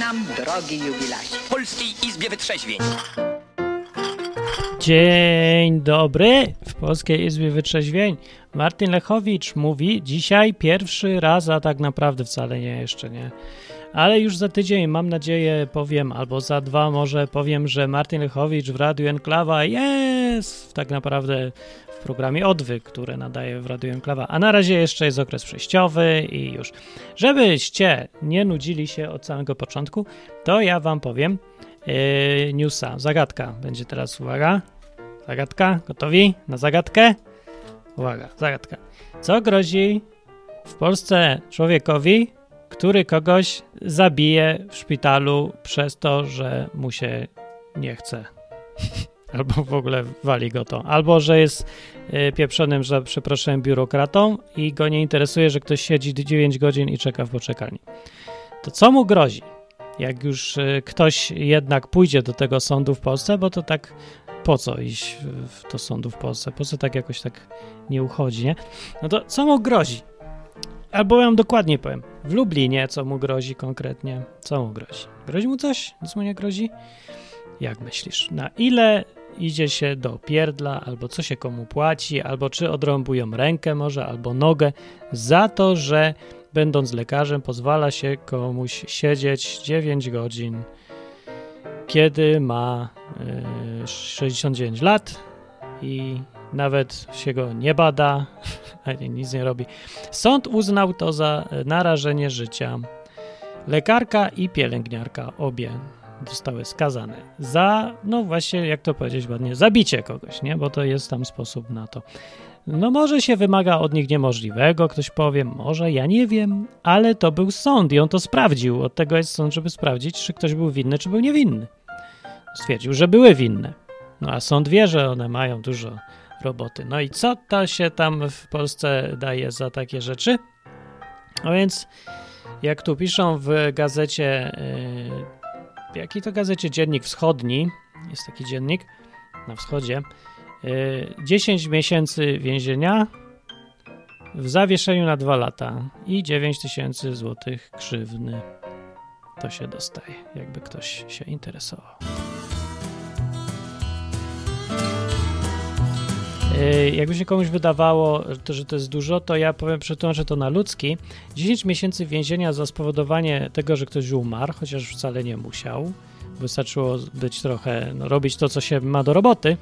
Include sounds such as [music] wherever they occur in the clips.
Żegnam, drogi jubilacie. Polskiej Izbie Wytrzeźwień. Dzień dobry w Polskiej Izbie Wytrzeźwień. Martin Lechowicz mówi dzisiaj pierwszy raz, a tak naprawdę wcale nie jeszcze nie. Ale już za tydzień mam nadzieję powiem, albo za dwa może powiem, że Martin Lechowicz w Radiu Enklawa jest tak naprawdę w programie Odwyk, które nadaje w Radiu Enklawa. A na razie jeszcze jest okres przejściowy i już. Żebyście nie nudzili się od samego początku, to ja wam powiem yy, newsa. Zagadka będzie teraz, uwaga. Zagadka, gotowi na zagadkę? Uwaga, zagadka. Co grozi w Polsce człowiekowi, który kogoś zabije w szpitalu przez to, że mu się nie chce? [laughs] Albo w ogóle wali go to. Albo, że jest y, pieprzonym, że przepraszam, biurokratą i go nie interesuje, że ktoś siedzi 9 godzin i czeka w poczekalni. To co mu grozi? Jak już y, ktoś jednak pójdzie do tego sądu w Polsce, bo to tak po co iść do sądu w Polsce? Po co tak jakoś tak nie uchodzi, nie? No to co mu grozi? Albo ja dokładnie powiem. W Lublinie co mu grozi konkretnie? Co mu grozi? Grozi mu coś? Nic mu nie grozi? Jak myślisz? Na ile idzie się do pierdla, albo co się komu płaci, albo czy odrąbują rękę może, albo nogę za to, że będąc lekarzem pozwala się komuś siedzieć 9 godzin, kiedy ma y, 69 lat i nawet się go nie bada, [laughs] ani nic nie robi. Sąd uznał to za narażenie życia. Lekarka i pielęgniarka obie zostały skazane za, no właśnie, jak to powiedzieć ładnie, zabicie kogoś, nie? Bo to jest tam sposób na to. No może się wymaga od nich niemożliwego, ktoś powie, może, ja nie wiem, ale to był sąd i on to sprawdził. Od tego jest sąd, żeby sprawdzić, czy ktoś był winny, czy był niewinny. Stwierdził, że były winne. No a sąd wie, że one mają dużo roboty. No i co to się tam w Polsce daje za takie rzeczy? No więc, jak tu piszą w gazecie, w jakiej to gazecie Dziennik Wschodni, jest taki dziennik na wschodzie, yy, 10 miesięcy więzienia w zawieszeniu na 2 lata i 9 tysięcy złotych krzywny. To się dostaje, jakby ktoś się interesował. Jakby się komuś wydawało, to, że to jest dużo, to ja powiem, przetłumaczę to na ludzki. 10 miesięcy więzienia za spowodowanie tego, że ktoś umarł, chociaż wcale nie musiał. Wystarczyło być trochę, no, robić to, co się ma do roboty.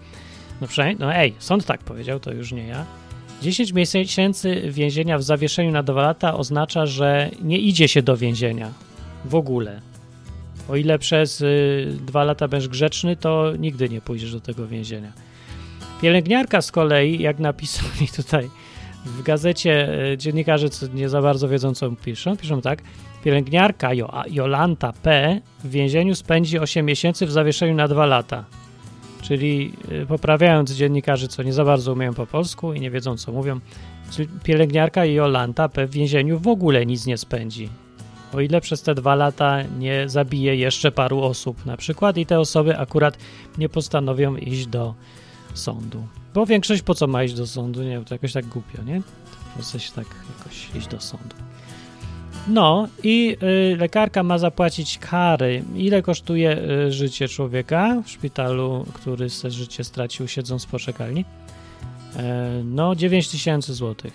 No przynajmniej, no ej, sąd tak powiedział, to już nie ja. 10 miesięcy więzienia w zawieszeniu na 2 lata oznacza, że nie idzie się do więzienia. W ogóle. O ile przez y, dwa lata będziesz grzeczny, to nigdy nie pójdziesz do tego więzienia. Pielęgniarka z kolei, jak napisali [laughs] tutaj w gazecie e, dziennikarze, co nie za bardzo wiedzą, co piszą, piszą tak. Pielęgniarka jo, Jolanta P. w więzieniu spędzi 8 miesięcy w zawieszeniu na 2 lata. Czyli e, poprawiając dziennikarzy, co nie za bardzo umieją po polsku i nie wiedzą, co mówią, pielęgniarka Jolanta P. w więzieniu w ogóle nic nie spędzi. O ile przez te dwa lata nie zabije jeszcze paru osób na przykład i te osoby akurat nie postanowią iść do sądu. Bo większość po co ma iść do sądu? Nie wiem, to jakoś tak głupio, nie? Po się tak jakoś iść do sądu. No i y, lekarka ma zapłacić kary. Ile kosztuje y, życie człowieka w szpitalu, który se życie stracił siedząc w poczekalni? E, no 9 tysięcy złotych.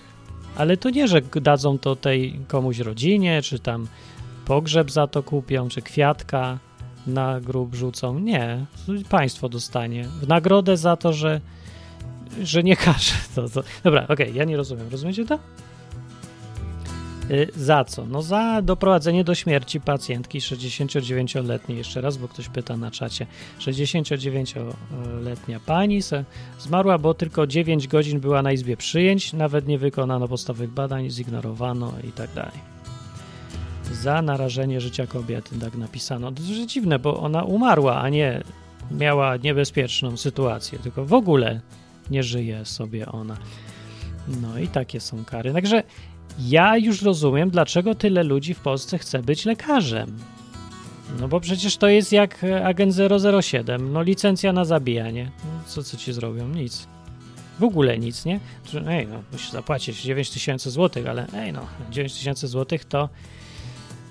Ale to nie, że dadzą to tej komuś rodzinie, czy tam pogrzeb za to kupią, czy kwiatka na grób rzucą. Nie, państwo dostanie w nagrodę za to, że, że nie każe. To, to. Dobra, okej, ja nie rozumiem. Rozumiecie to? Y, Za co? No za doprowadzenie do śmierci pacjentki 69-letniej, jeszcze raz, bo ktoś pyta na czacie. 69-letnia pani se zmarła, bo tylko 9 godzin była na izbie przyjęć, nawet nie wykonano podstawowych badań, zignorowano i tak dalej. Za narażenie życia kobiety, tak napisano. To jest dziwne, bo ona umarła, a nie miała niebezpieczną sytuację, tylko w ogóle nie żyje sobie ona. No i takie są kary. Także ja już rozumiem, dlaczego tyle ludzi w Polsce chce być lekarzem. No bo przecież to jest jak agent 007, no licencja na zabijanie. No, co, co ci zrobią? Nic. W ogóle nic, nie? Ej, no musisz zapłacić 9 tysięcy złotych, ale ej no, 9 tysięcy złotych to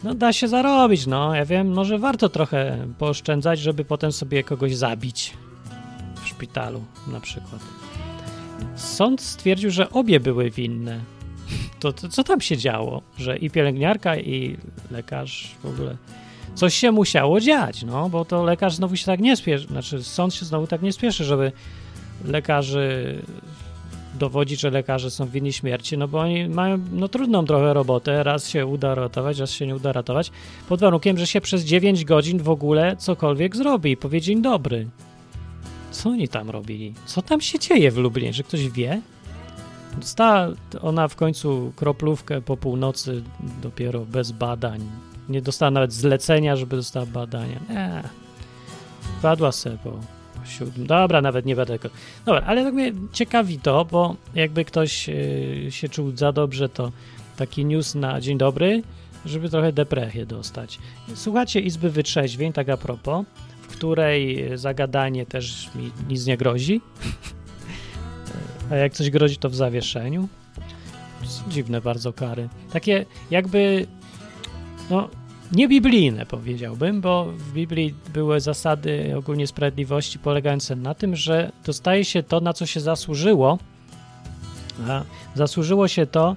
no da się zarobić, no ja wiem, może warto trochę pooszczędzać, żeby potem sobie kogoś zabić w szpitalu na przykład. Sąd stwierdził, że obie były winne. To, to co tam się działo? Że i pielęgniarka, i lekarz w ogóle coś się musiało dziać, no, bo to lekarz znowu się tak nie spieszy, znaczy sąd się znowu tak nie spieszy, żeby lekarzy dowodzić, że lekarze są winni śmierci, no bo oni mają no, trudną trochę robotę, raz się uda ratować, raz się nie uda ratować, pod warunkiem, że się przez 9 godzin w ogóle cokolwiek zrobi i powie dzień dobry. Co oni tam robili? Co tam się dzieje w Lublinie? Że ktoś wie? Dostała ona w końcu kroplówkę po północy dopiero bez badań. Nie dostała nawet zlecenia, żeby dostała badania. Nie. Padła se siódmym. Dobra, nawet nie będę. Dobra, ale tak mnie ciekawi to, bo jakby ktoś yy, się czuł za dobrze, to taki news na dzień dobry, żeby trochę depresję dostać. Słuchacie Izby Wytrzeźwień, tak a propos, w której zagadanie też mi nic nie grozi. [laughs] a jak coś grozi, to w zawieszeniu. Dziwne bardzo kary. Takie jakby, no, niebiblijne powiedziałbym, bo w Biblii były zasady ogólnie sprawiedliwości polegające na tym, że dostaje się to, na co się zasłużyło, a zasłużyło się to,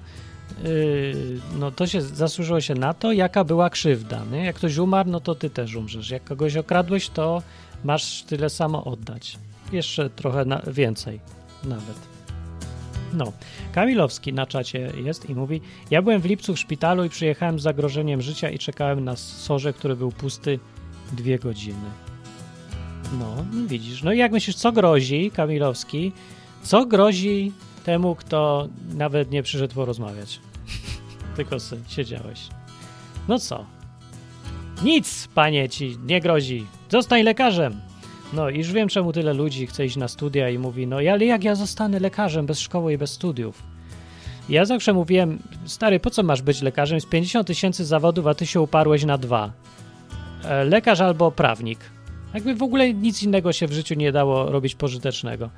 yy, no to się zasłużyło się na to, jaka była krzywda. Nie? Jak ktoś umarł, no to ty też umrzesz. Jak kogoś okradłeś, to masz tyle samo oddać. Jeszcze trochę na, więcej nawet. No, Kamilowski na czacie jest i mówi: Ja byłem w lipcu w szpitalu i przyjechałem z zagrożeniem życia i czekałem na sorze, który był pusty dwie godziny. No, widzisz. No i jak myślisz, co grozi Kamilowski? Co grozi temu, kto nawet nie przyszedł porozmawiać? [laughs] Tylko siedziałeś. No co? Nic, panie, ci nie grozi. Zostań lekarzem. No i już wiem, czemu tyle ludzi chce iść na studia i mówi, no ale jak ja zostanę lekarzem bez szkoły i bez studiów? Ja zawsze mówiłem, stary, po co masz być lekarzem? Z 50 tysięcy zawodów, a ty się uparłeś na dwa. E, lekarz albo prawnik. Jakby w ogóle nic innego się w życiu nie dało robić pożytecznego.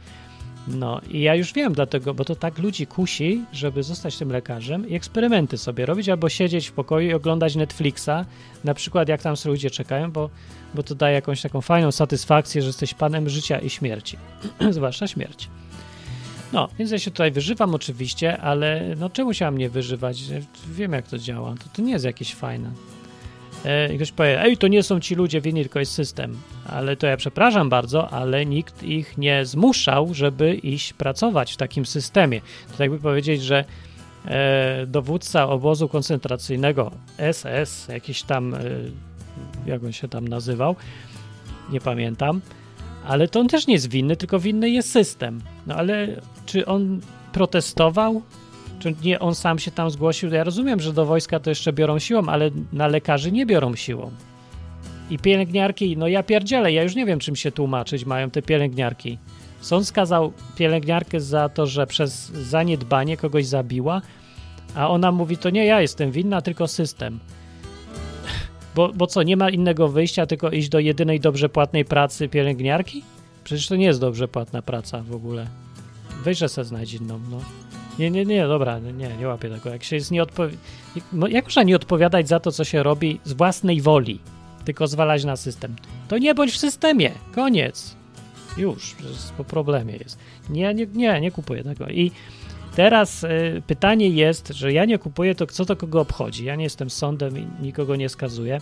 No i ja już wiem dlatego, bo to tak ludzi kusi, żeby zostać tym lekarzem i eksperymenty sobie robić albo siedzieć w pokoju i oglądać Netflixa, na przykład jak tam sobie ludzie czekają, bo, bo to daje jakąś taką fajną satysfakcję, że jesteś panem życia i śmierci, [clears throat] zwłaszcza śmierci. No, więc ja się tutaj wyżywam oczywiście, ale no czemu się mnie wyżywać? Wiem jak to działa, to, to nie jest jakieś fajne. E, ktoś powie, ej, to nie są ci ludzie winni, tylko jest system. Ale to ja przepraszam bardzo, ale nikt ich nie zmuszał, żeby iść pracować w takim systemie. To jakby powiedzieć, że e, dowódca obozu koncentracyjnego SS, jakiś tam, e, jak on się tam nazywał, nie pamiętam, ale to on też nie jest winny, tylko winny jest system. No ale czy on protestował? Czy nie on sam się tam zgłosił? Ja rozumiem, że do wojska to jeszcze biorą siłą, ale na lekarzy nie biorą siłą. I pielęgniarki, no ja pierdzielę, ja już nie wiem, czym się tłumaczyć mają te pielęgniarki. Sąd skazał pielęgniarkę za to, że przez zaniedbanie kogoś zabiła, a ona mówi, to nie ja jestem winna, tylko system. Bo, bo co, nie ma innego wyjścia, tylko iść do jedynej dobrze płatnej pracy pielęgniarki? Przecież to nie jest dobrze płatna praca w ogóle. Weź, że se znajdź inną, no. Nie, nie, nie, dobra, nie, nie łapię tego. Jak się jest nieodpowi- Jak można nie odpowiadać za to, co się robi z własnej woli, tylko zwalać na system? To nie bądź w systemie, koniec. Już, po problemie jest. Nie, nie, nie, nie kupuję tego. I teraz y, pytanie jest, że ja nie kupuję, to co to kogo obchodzi? Ja nie jestem sądem i nikogo nie skazuję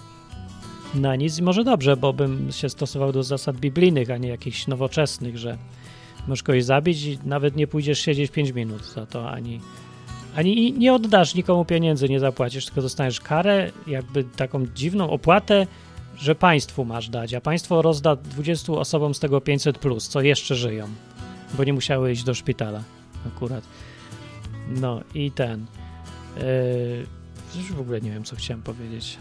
na nic. I może dobrze, bo bym się stosował do zasad biblijnych, a nie jakichś nowoczesnych, że możesz kogoś zabić i nawet nie pójdziesz siedzieć 5 minut za to, ani, ani nie oddasz nikomu pieniędzy, nie zapłacisz, tylko dostaniesz karę, jakby taką dziwną opłatę, że państwu masz dać, a państwo rozda 20 osobom z tego 500, plus, co jeszcze żyją, bo nie musiały iść do szpitala akurat. No i ten. Yy, w ogóle nie wiem, co chciałem powiedzieć.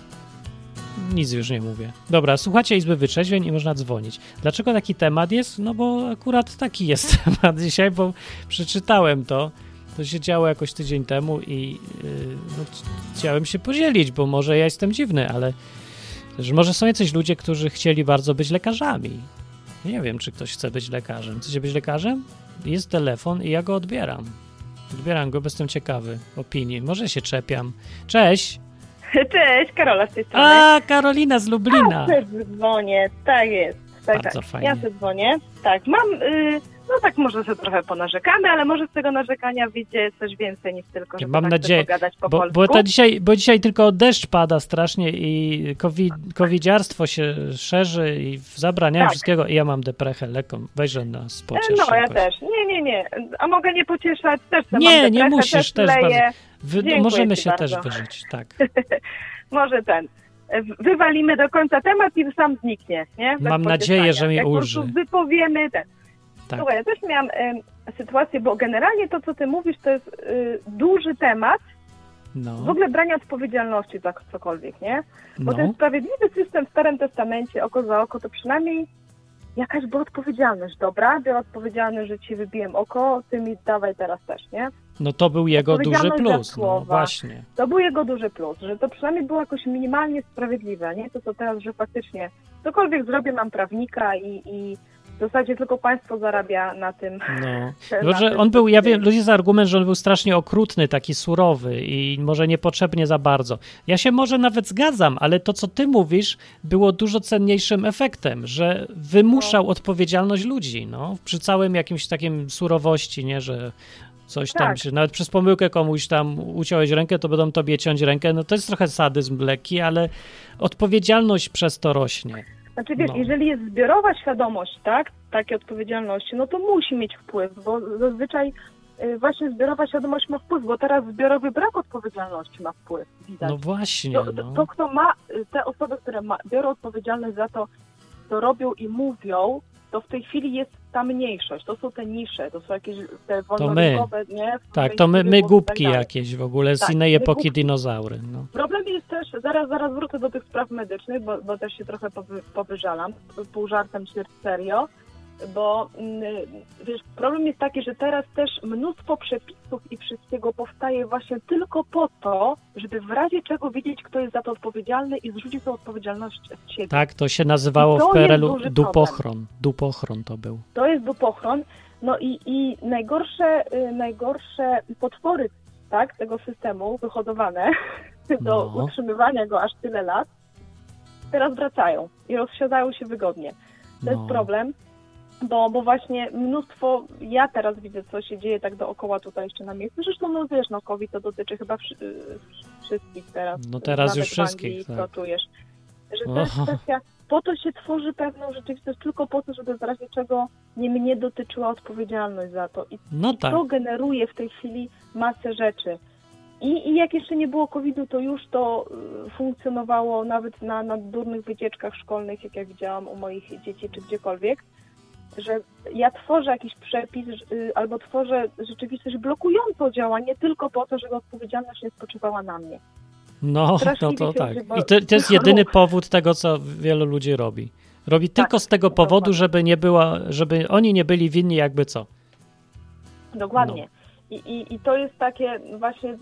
Nic już nie mówię. Dobra, słuchacie Izby Wytrzeźwień i można dzwonić. Dlaczego taki temat jest? No bo akurat taki jest [laughs] temat dzisiaj, bo przeczytałem to. To się działo jakoś tydzień temu i yy, no, chciałem się podzielić, bo może ja jestem dziwny, ale że może są jacyś ludzie, którzy chcieli bardzo być lekarzami. Nie wiem, czy ktoś chce być lekarzem. Chcecie być lekarzem? Jest telefon i ja go odbieram. Odbieram go, bo jestem ciekawy opinii. Może się czepiam. Cześć! [laughs] Cześć, Karola z tej strony. A, Karolina z Lublina. Ja dzwonię, tak jest. Tak, Bardzo tak. fajnie. Ja sobie dzwonię. Tak, mam, y, no tak może sobie trochę ponarzekamy, ale może z tego narzekania wyjdzie coś więcej niż tylko, żeby Mam tak nadzieję, po Bo, polsku. bo, to dzisiaj, bo dzisiaj tylko deszcz pada strasznie i COVID, covidziarstwo się szerzy i zabraniają Tak. wszystkiego i ja mam deprechę lekką. Weź, nas E, pociesz No, ja jakoś. też. Nie, nie, nie. A mogę nie pocieszać? Też Nie, mam nie musisz, też też leję. Wy, możemy się bardzo. też wyżyć, tak. [laughs] Może ten. Wywalimy do końca temat i sam zniknie, nie? Bez Mam nadzieję, że mnie Jak ulży. prostu wypowiemy ten. Tak. Słuchaj, ja też miałam em, sytuację, bo generalnie to, co ty mówisz, to jest y, duży temat w No, ogóle brania odpowiedzialności za cokolwiek, nie? Bo no. ten sprawiedliwy system w Starym Testamencie, oko za oko, to przynajmniej jakaś była odpowiedzialność, dobra? Była odpowiedzialność, że ci wybiłem oko, ty mi dawaj teraz też, nie? no to był jego duży plus, no właśnie. To był jego duży plus, że to przynajmniej było jakoś minimalnie sprawiedliwe, nie? To co teraz, że faktycznie cokolwiek zrobię, mam prawnika i, i w zasadzie tylko państwo zarabia na tym. No. [laughs] na że tym, on był, ja wiem, ludzie za argument, że on był strasznie okrutny, taki surowy i może niepotrzebnie za bardzo. Ja się może nawet zgadzam, ale to, co ty mówisz, było dużo cenniejszym efektem, że wymuszał odpowiedzialność ludzi, no, przy całym jakimś takim surowości, nie, że coś tam, Tak. czy nawet przez pomyłkę komuś tam uciąłeś rękę, to będą tobie ciąć rękę, no to jest trochę sadyzm lekki, ale odpowiedzialność przez to rośnie. Znaczy wiesz, No. jeżeli jest zbiorowa świadomość, tak, takiej odpowiedzialności, no to musi mieć wpływ, bo zazwyczaj y, właśnie zbiorowa świadomość ma wpływ, bo teraz zbiorowy brak odpowiedzialności ma wpływ, widać. No właśnie, to, no. to, kto ma, y, te osoby, które ma, biorą odpowiedzialność za to, co robią i mówią, to w tej chwili jest ta mniejszość, to są te nisze, to są jakieś te wolnorynkowe, nie? w Tak, to my, my tak głupki dalej. jakieś w ogóle z Tak, innej epoki głupki. dinozaury. No. Problem jest też, zaraz, zaraz wrócę do tych spraw medycznych, bo, bo też się trochę powy, powyżalam, pół żartem, ćwierć serio, bo mm, wiesz, problem jest taki, że teraz też mnóstwo przepisów i wszystkiego powstaje właśnie tylko po to, żeby w razie czego wiedzieć, kto jest za to odpowiedzialny i zrzucić tą odpowiedzialność z siebie. Tak, to się nazywało to w PRL-u dupochron. Dupochron to był. To jest dupochron. No i, i najgorsze, y, najgorsze potwory tak, tego systemu wyhodowane [laughs] do No. utrzymywania go aż tyle lat, teraz wracają i rozsiadają się wygodnie. To No. jest problem, bo, bo właśnie mnóstwo, ja teraz widzę, co się dzieje tak dookoła tutaj jeszcze na miejscu. Zresztą, no wiesz, no COVID to dotyczy chyba wszy, wszystkich teraz. No teraz już wszystkich, tak. co czujesz. Że to jest kwestia, po to się tworzy pewną rzeczywistość, tylko po to, żeby w razie czego nie mnie dotyczyła odpowiedzialność za to. I No tak. to generuje w tej chwili masę rzeczy. I, I jak jeszcze nie było COVID-u, to już to y, funkcjonowało nawet na, na durnych wycieczkach szkolnych, jak ja widziałam u moich dzieci czy gdziekolwiek, że ja tworzę jakiś przepis y, albo tworzę rzeczywistość blokującą działanie tylko po to, żeby odpowiedzialność nie spoczywała na mnie. No, no to tak. I to, to jest jedyny powód tego, co wielu ludzi robi. Robi tylko z tego powodu, dokładnie. żeby nie była, żeby oni nie byli winni jakby co. Dokładnie. No. I, i, I to jest takie właśnie,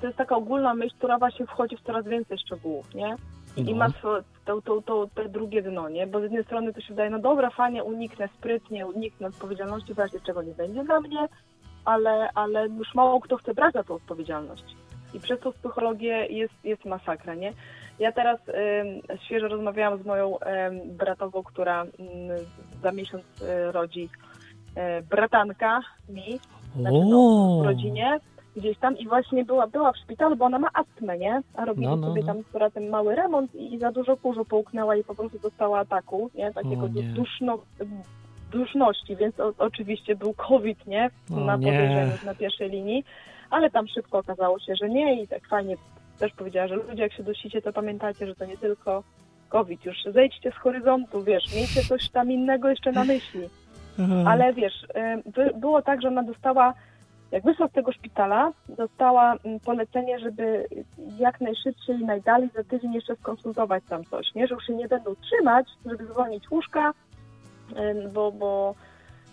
to jest taka ogólna myśl, która właśnie wchodzi w coraz więcej szczegółów, nie? I, i No. ma swo- to, to, to, te drugie dno, nie? Bo z jednej strony to się wydaje, no dobra, fajnie, uniknę sprytnie, uniknę odpowiedzialności, w razie czego nie będzie dla mnie, ale, ale już mało kto chce brać za tą odpowiedzialność. I przez tą psychologię jest, jest masakra, nie? Ja teraz ym, świeżo rozmawiałam z moją ym, bratową, która ym, za miesiąc y, rodzi y, bratanka mi, znaczy, no, w rodzinie gdzieś tam i właśnie była, była w szpitalu, bo ona ma astmę, nie? A robili No, no, sobie no. tam z bratem mały remont i, za dużo kurzu połknęła i po prostu dostała ataku, nie? Takiego O nie. duszno, duszności, więc o, oczywiście był COVID, nie? O Na nie. podejrzeniu na pierwszej linii, ale tam szybko okazało się, że nie i tak fajnie też powiedziała, że ludzie jak się dusicie, to pamiętajcie, że to nie tylko COVID, już zejdźcie z horyzontu, wiesz, miejcie coś tam innego jeszcze na myśli. Ale wiesz, y, by- było tak, że ona dostała, jak wyszła z tego szpitala, dostała mm, polecenie, żeby jak najszybciej, najdalej za tydzień jeszcze skonsultować tam coś, nie? Że już się nie będą trzymać, żeby zwolnić łóżka, bo, bo,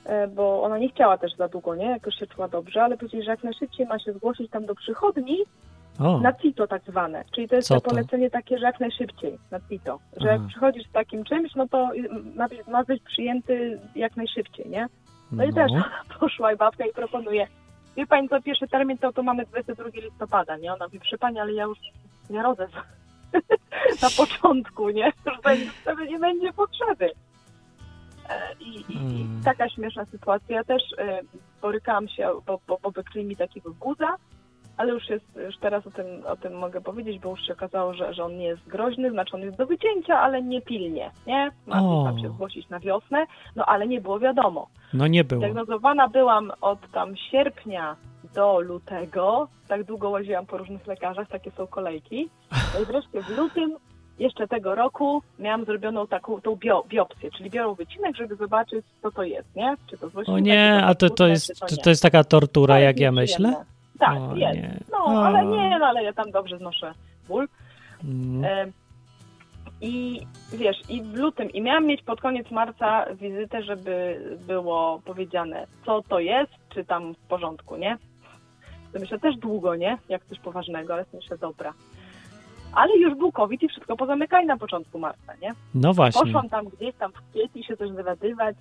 y, bo ona nie chciała też za długo, nie? Jak już się czuła dobrze, ale powiedzieli, że jak najszybciej ma się zgłosić tam do przychodni, O, na CITO tak zwane, czyli to jest to to? polecenie takie, że jak najszybciej na CITO, że jak Aha. przychodzisz z takim czymś, no to ma być, ma być przyjęty jak najszybciej, nie? No, i no. też [laughs] poszła i babka i proponuje, wie pani co, pierwszy termin to, to mamy 22 listopada, nie? Ona mówi, przy pani, ale ja już nie rodzę [laughs] na początku, nie? Już wtedy nie będzie potrzeby. E, I, i, i Mm. taka śmieszna sytuacja. Ja też e, borykałam się, bo, bo, bo wykryli mi takiego guza, ale już jest, już teraz o tym, o tym mogę powiedzieć, bo już się okazało, że, że on nie jest groźny, znaczy on jest do wycięcia, ale nie pilnie, nie? Ma O. tam się zgłosić na wiosnę, no ale nie było wiadomo. No nie było. Diagnozowana byłam od tam sierpnia do lutego. Tak długo łaziłam po różnych lekarzach, takie są kolejki. No i wreszcie w lutym jeszcze tego roku miałam zrobioną taką tą bio, biopsję, czyli biorą wycinek, żeby zobaczyć, co to jest, nie? Czy to złośliwe, O nie, a to, to, jest, to, to jest taka tortura, jak ja myślę? Tak, O jest. nie. No, O. ale nie, no ale ja tam dobrze znoszę ból. Mm. E, I wiesz, i w lutym, i miałam mieć pod koniec marca wizytę, żeby było powiedziane, co to jest, czy tam w porządku, nie? To myślę też długo, nie? Jak coś poważnego, ale to myślę, dobra. Ale już był COVID i wszystko pozamykali na początku marca, nie? No właśnie. Poszłam tam gdzieś tam w kwietniu się coś dowiadywać.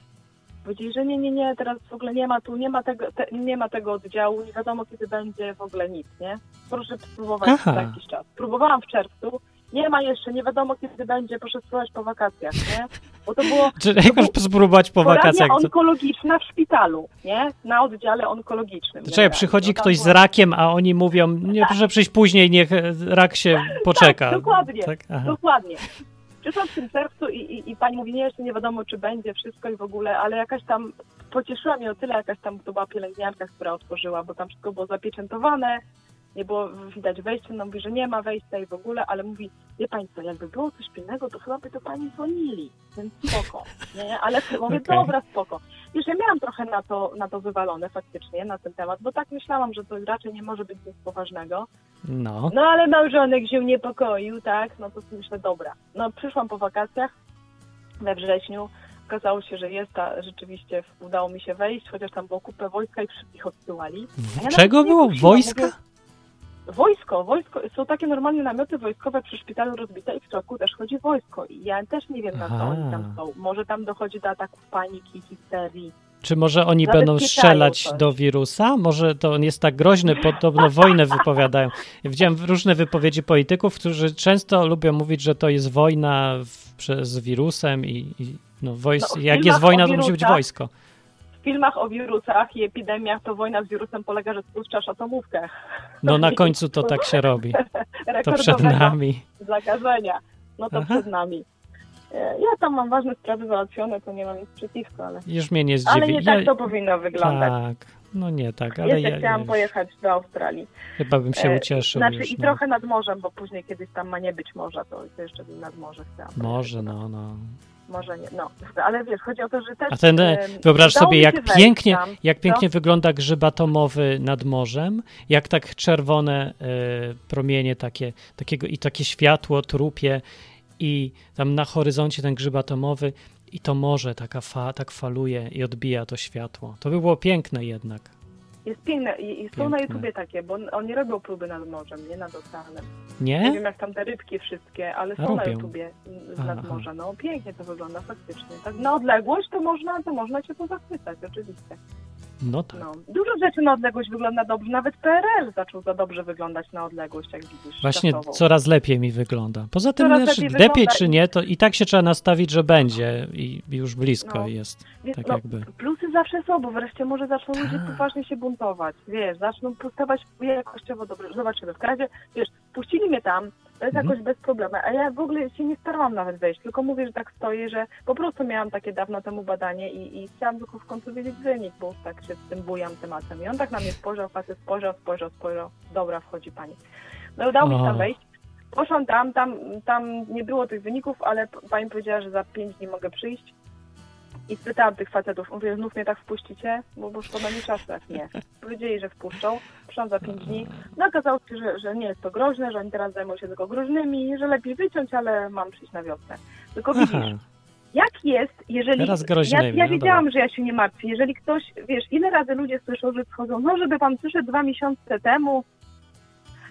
Powiedzieli, że nie, nie, nie, teraz w ogóle nie ma tu, nie ma tego, te, nie ma tego oddziału, nie wiadomo kiedy będzie w ogóle nic, nie? Proszę spróbować Aha. za jakiś czas. Próbowałam w czerwcu, nie ma jeszcze, nie wiadomo kiedy będzie, proszę spróbować po wakacjach, nie? Bo to było [laughs] Czy jak masz spróbować po wakacjach? Onkologiczna w szpitalu, nie? Na oddziale onkologicznym. Czekaj, przychodzi No ktoś z była- rakiem, a oni mówią, nie, [laughs] proszę przyjść później, niech rak się poczeka. Tak, dokładnie. Tak? Aha. Przyszłam w tym czerwcu i, i, i pani mówi, nie, jeszcze nie wiadomo, czy będzie wszystko i w ogóle, ale jakaś tam, pocieszyła mnie o tyle, jakaś tam, to była pielęgniarka, która otworzyła, bo tam wszystko było zapieczętowane, nie było widać wejścia, no mówi, że nie ma wejścia i w ogóle, ale mówi, wie pani co, jakby było coś pilnego, to chyba by to pani dzwonili, więc spoko, [laughs] nie, ale mówię, Okej. dobra, spoko. Już ja miałam trochę na to, na to wywalone faktycznie, na ten temat, bo tak myślałam, że to raczej nie może być nic poważnego, No. no ale małżonek się niepokoił, tak? No to myślę, dobra. No przyszłam po wakacjach we wrześniu. Okazało się, że jest ta, rzeczywiście udało mi się wejść, chociaż tam było kupę wojska i wszystkich odsyłali. A ja Czego było? Wojska? mówię, Wojsko, wojsko, są takie normalnie namioty wojskowe przy szpitalu rozbite i w środku też chodzi wojsko. I ja też nie wiem, na co Aha. oni tam są. Może tam dochodzi do ataków paniki, histerii. Czy może oni będą strzelać do wirusa? Może to on jest tak groźny, podobno wojnę wypowiadają. Widziałem różne wypowiedzi polityków, którzy często lubią mówić, że to jest wojna w, przez wirusem i, i no, wojs, No, jak jest wojna, to musi być wojsko. W filmach o wirusach i epidemiach to wojna z wirusem polega, że spuszczasz atomówkę. No na [laughs] końcu to tak się robi. To przed nami. zakażenia. No to Aha. przed nami. E, Ja tam mam ważne sprawy załatwione, to nie mam nic przeciwko, ale, Już mnie nie zdziwi. ale nie ja, tak to powinno wyglądać. tak, no nie tak, ale Jeszcze ja, chciałam ja pojechać do Australii. chyba bym się E, ucieszył Znaczy już. i no. trochę nad morzem, bo później kiedyś tam ma nie być morza, to jeszcze nad morze chciałam. Może, no, no. Może nie, no. Ale wiesz, chodzi o to, że też... A ten, e, wyobraź sobie, jak pięknie, tam. jak Co? pięknie wygląda grzyb atomowy nad morzem, jak tak czerwone e, promienie takie, takiego i takie światło trupie i tam na horyzoncie ten grzyb atomowy i to morze taka fa, tak faluje i odbija to światło. To by było piękne jednak. Jest piękne i, i są na Piękne. YouTubie takie, bo on- oni robią próby nad morzem, nie nad oceanem. Nie Nie? wiem jak tam te rybki wszystkie, ale są na robią. YouTubie z Aha. nad morza. No pięknie to wygląda faktycznie. Tak na odległość to można, to można się to zachwycać, oczywiście. No tak. No. Dużo rzeczy na odległość wygląda dobrze. Nawet PRL zaczął za dobrze wyglądać na odległość, jak widzisz. Właśnie czasową. coraz lepiej mi wygląda. Poza tym, Coraz lepiej lepiej wygląda czy nie, to i tak się trzeba nastawić, że będzie i już blisko No. jest. Tak no, jakby. Plusy zawsze są, bo wreszcie może zaczną ludzie Tak. poważnie się buntować. Wiesz, zaczną postawać jakościowo dobrze. Zobaczymy. W razie, wiesz, puścili mnie tam, to jest Mhm. jakoś bez problemu, a ja w ogóle się nie starałam nawet wejść, tylko mówię, że tak stoję, że po prostu miałam takie dawno temu badanie i, i chciałam tylko w końcu wiedzieć wynik, bo tak się z tym bujam tematem. I on tak na mnie spojrzał, facet spojrzał, spojrzał, spojrzał, dobra, wchodzi pani. No udało mi się tam wejść. Poszłam tam, tam, tam nie było tych wyników, ale pani powiedziała, że za pięć dni mogę przyjść. I spytałam tych facetów, mówię, znów mnie tak wpuścicie? Bo, bo szkoda mi czasu, jak nie. Powiedzieli, że wpuszczą. Przyszłam za pięć dni. No okazało się, że, że nie jest to groźne, że oni teraz zajmują się tylko groźnymi, że lepiej wyciąć, ale mam przyjść na wiosnę. Tylko widzisz, Aha. jak jest, jeżeli... Teraz ja, groźnymi, ja no wiedziałam, dobra. że ja się nie martwię. Jeżeli ktoś, wiesz, ile razy ludzie słyszą, że schodzą, no żeby pan przyszedł dwa miesiące temu,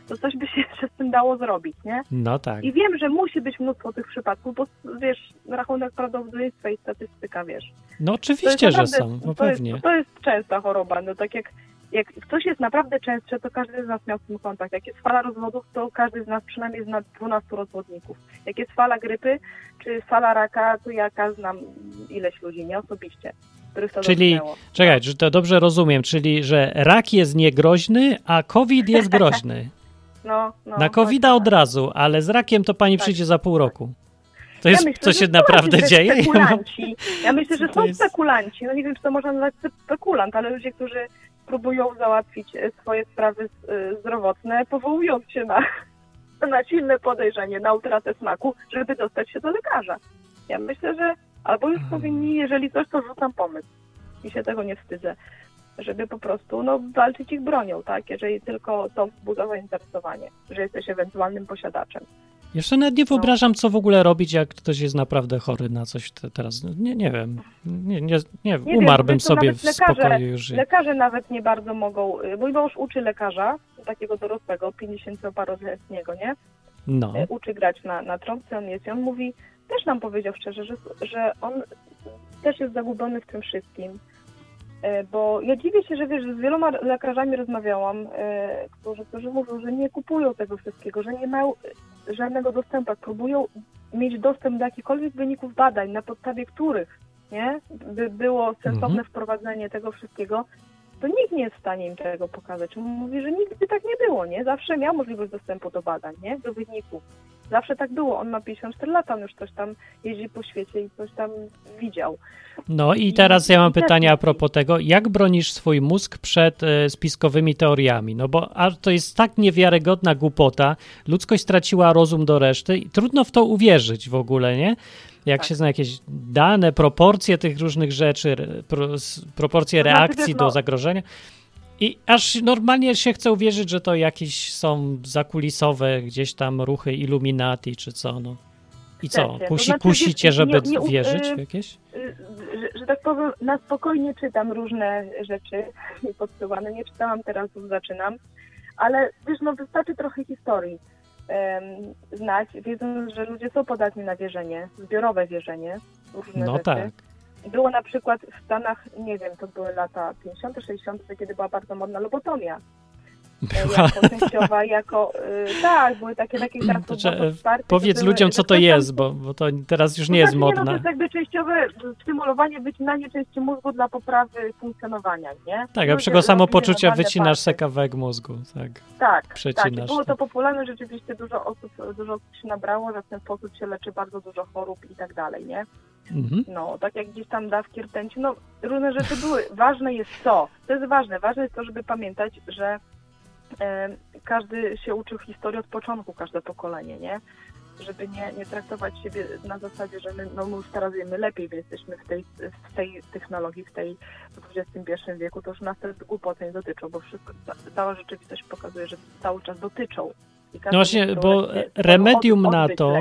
to coś by się [laughs] jeszcze z tym dało zrobić, nie? No tak. I wiem, że musi być mnóstwo tych przypadków, bo wiesz, rachunek prawdopodobieństwa i statystyka, wiesz. No jest oczywiście, że naprawdę- są, no to jest, pewnie. to jest częsta choroba, no tak jak jak coś jest naprawdę częstsze, to każdy z nas miał z tym kontakt. Jak jest fala rozwodów, to każdy z nas przynajmniej zna 12 rozwodników. Jak jest fala grypy, czy fala raka, to ja znam ileś ludzi, nie osobiście, Czyli, dotknęło. czekaj, że to dobrze rozumiem, czyli, że rak jest niegroźny, a COVID jest [laughs] groźny. No, no, Na covid od tak. razu, ale z rakiem to pani Tak. przyjdzie za pół roku. To jest, ja myślę, co się naprawdę dzieje? Ja mam- Spekulanci. Ja myślę, że [laughs] są jest- spekulanci. No nie wiem, czy to można nazwać spekulant, ale ludzie, którzy próbują załatwić e, swoje sprawy e, zdrowotne, powołując się na, [laughs] na silne podejrzenie, na utratę smaku, żeby dostać się do lekarza. Ja myślę, że albo już powinni, jeżeli coś, to rzucam pomysł. I się tego nie wstydzę. Żeby po prostu no, walczyć ich bronią, tak? Jeżeli tylko to wzbudza zainteresowanie, że jesteś ewentualnym posiadaczem. Jeszcze nawet nie wyobrażam, co w ogóle robić, jak ktoś jest naprawdę chory na coś te, teraz. Nie, nie wiem. Nie, nie, nie, wiem, umarłbym to sobie w lekarze- spokoju już. Lekarze nawet nie bardzo mogą. Mój mąż uczy lekarza, takiego dorosłego, 50-paroletniego, nie? No. Y, Uczy grać na, na trąbce, on jest i on mówi, też nam powiedział szczerze, że, że on też jest zagubiony w tym wszystkim. Y, Bo ja dziwię się, że wiesz, z wieloma lekarzami rozmawiałam, y, którzy, którzy mówią, że nie kupują tego wszystkiego, że nie mają y, żadnego dostępu, próbują mieć dostęp do jakichkolwiek wyników badań, na podstawie których nie, by było sensowne Mhm. wprowadzenie tego wszystkiego, to nikt nie jest w stanie im tego pokazać. On Mówi, że nigdy tak nie było, nie? Zawsze miał możliwość dostępu do badań, nie? Do wyników. Zawsze tak było. On ma 54 lata, on już coś tam jeździ po świecie i coś tam widział. No i teraz ja mam pytanie a propos tego, jak bronisz swój mózg przed e, spiskowymi teoriami? No bo a to jest tak niewiarygodna głupota, ludzkość straciła rozum do reszty i trudno w to uwierzyć w ogóle, nie? Jak Tak. się zna jakieś dane, proporcje tych różnych rzeczy, pro, proporcje znaczy, reakcji wiesz, do no- zagrożenia. I aż normalnie się chce uwierzyć, że to jakieś są zakulisowe gdzieś tam ruchy Illuminati czy co, no. I co, Chcecie. To kusi, znaczy, kusicie, żeby nie- nie wierzyć w y, jakieś? Y, Że, że tak powiem, na spokojnie czytam różne rzeczy [laughs] podsuwane. Nie czytałam teraz, już zaczynam. Ale wiesz, no wystarczy trochę historii em, znać, wiedząc, że ludzie są podatni na wierzenie, zbiorowe wierzenie, w różne No rzeczy. tak. Było na przykład w Stanach, nie wiem, to były lata 50., 60., kiedy była bardzo modna lobotomia. E, [laughs] Jako częściowa, jako... Y, tak, były takie, takie teraz To to to wsparcie, Powiedz były- ludziom, co to jest, bo, bo to teraz już nie jest no znaczy, No, to modne. jest jakby częściowe stymulowanie, wycinanie części mózgu dla poprawy funkcjonowania, nie? Tak, Ludzie a przego samopoczucia wycinasz normalne se kawałek mózgu, tak. Tak, tak. przecinasz, I było tak. to popularne, rzeczywiście dużo osób, dużo osób się nabrało, że w ten sposób się leczy bardzo dużo chorób i tak dalej, nie? Mhm. No, tak jak gdzieś tam dawki rtęci, no różne rzeczy były. Ważne jest to, to jest ważne, ważne jest to, żeby pamiętać, że e, każdy się uczył historii od początku, każde pokolenie, nie? Żeby nie, nie traktować siebie na zasadzie, że my, no, my już teraz wiemy lepiej, więc jesteśmy w tej, w tej technologii, w tej w XXI wieku, to już nas te głupoty nie dotyczą, bo wszystko, ca- cała rzeczywistość pokazuje, że cały czas dotyczą. No właśnie, bo remedium na to-.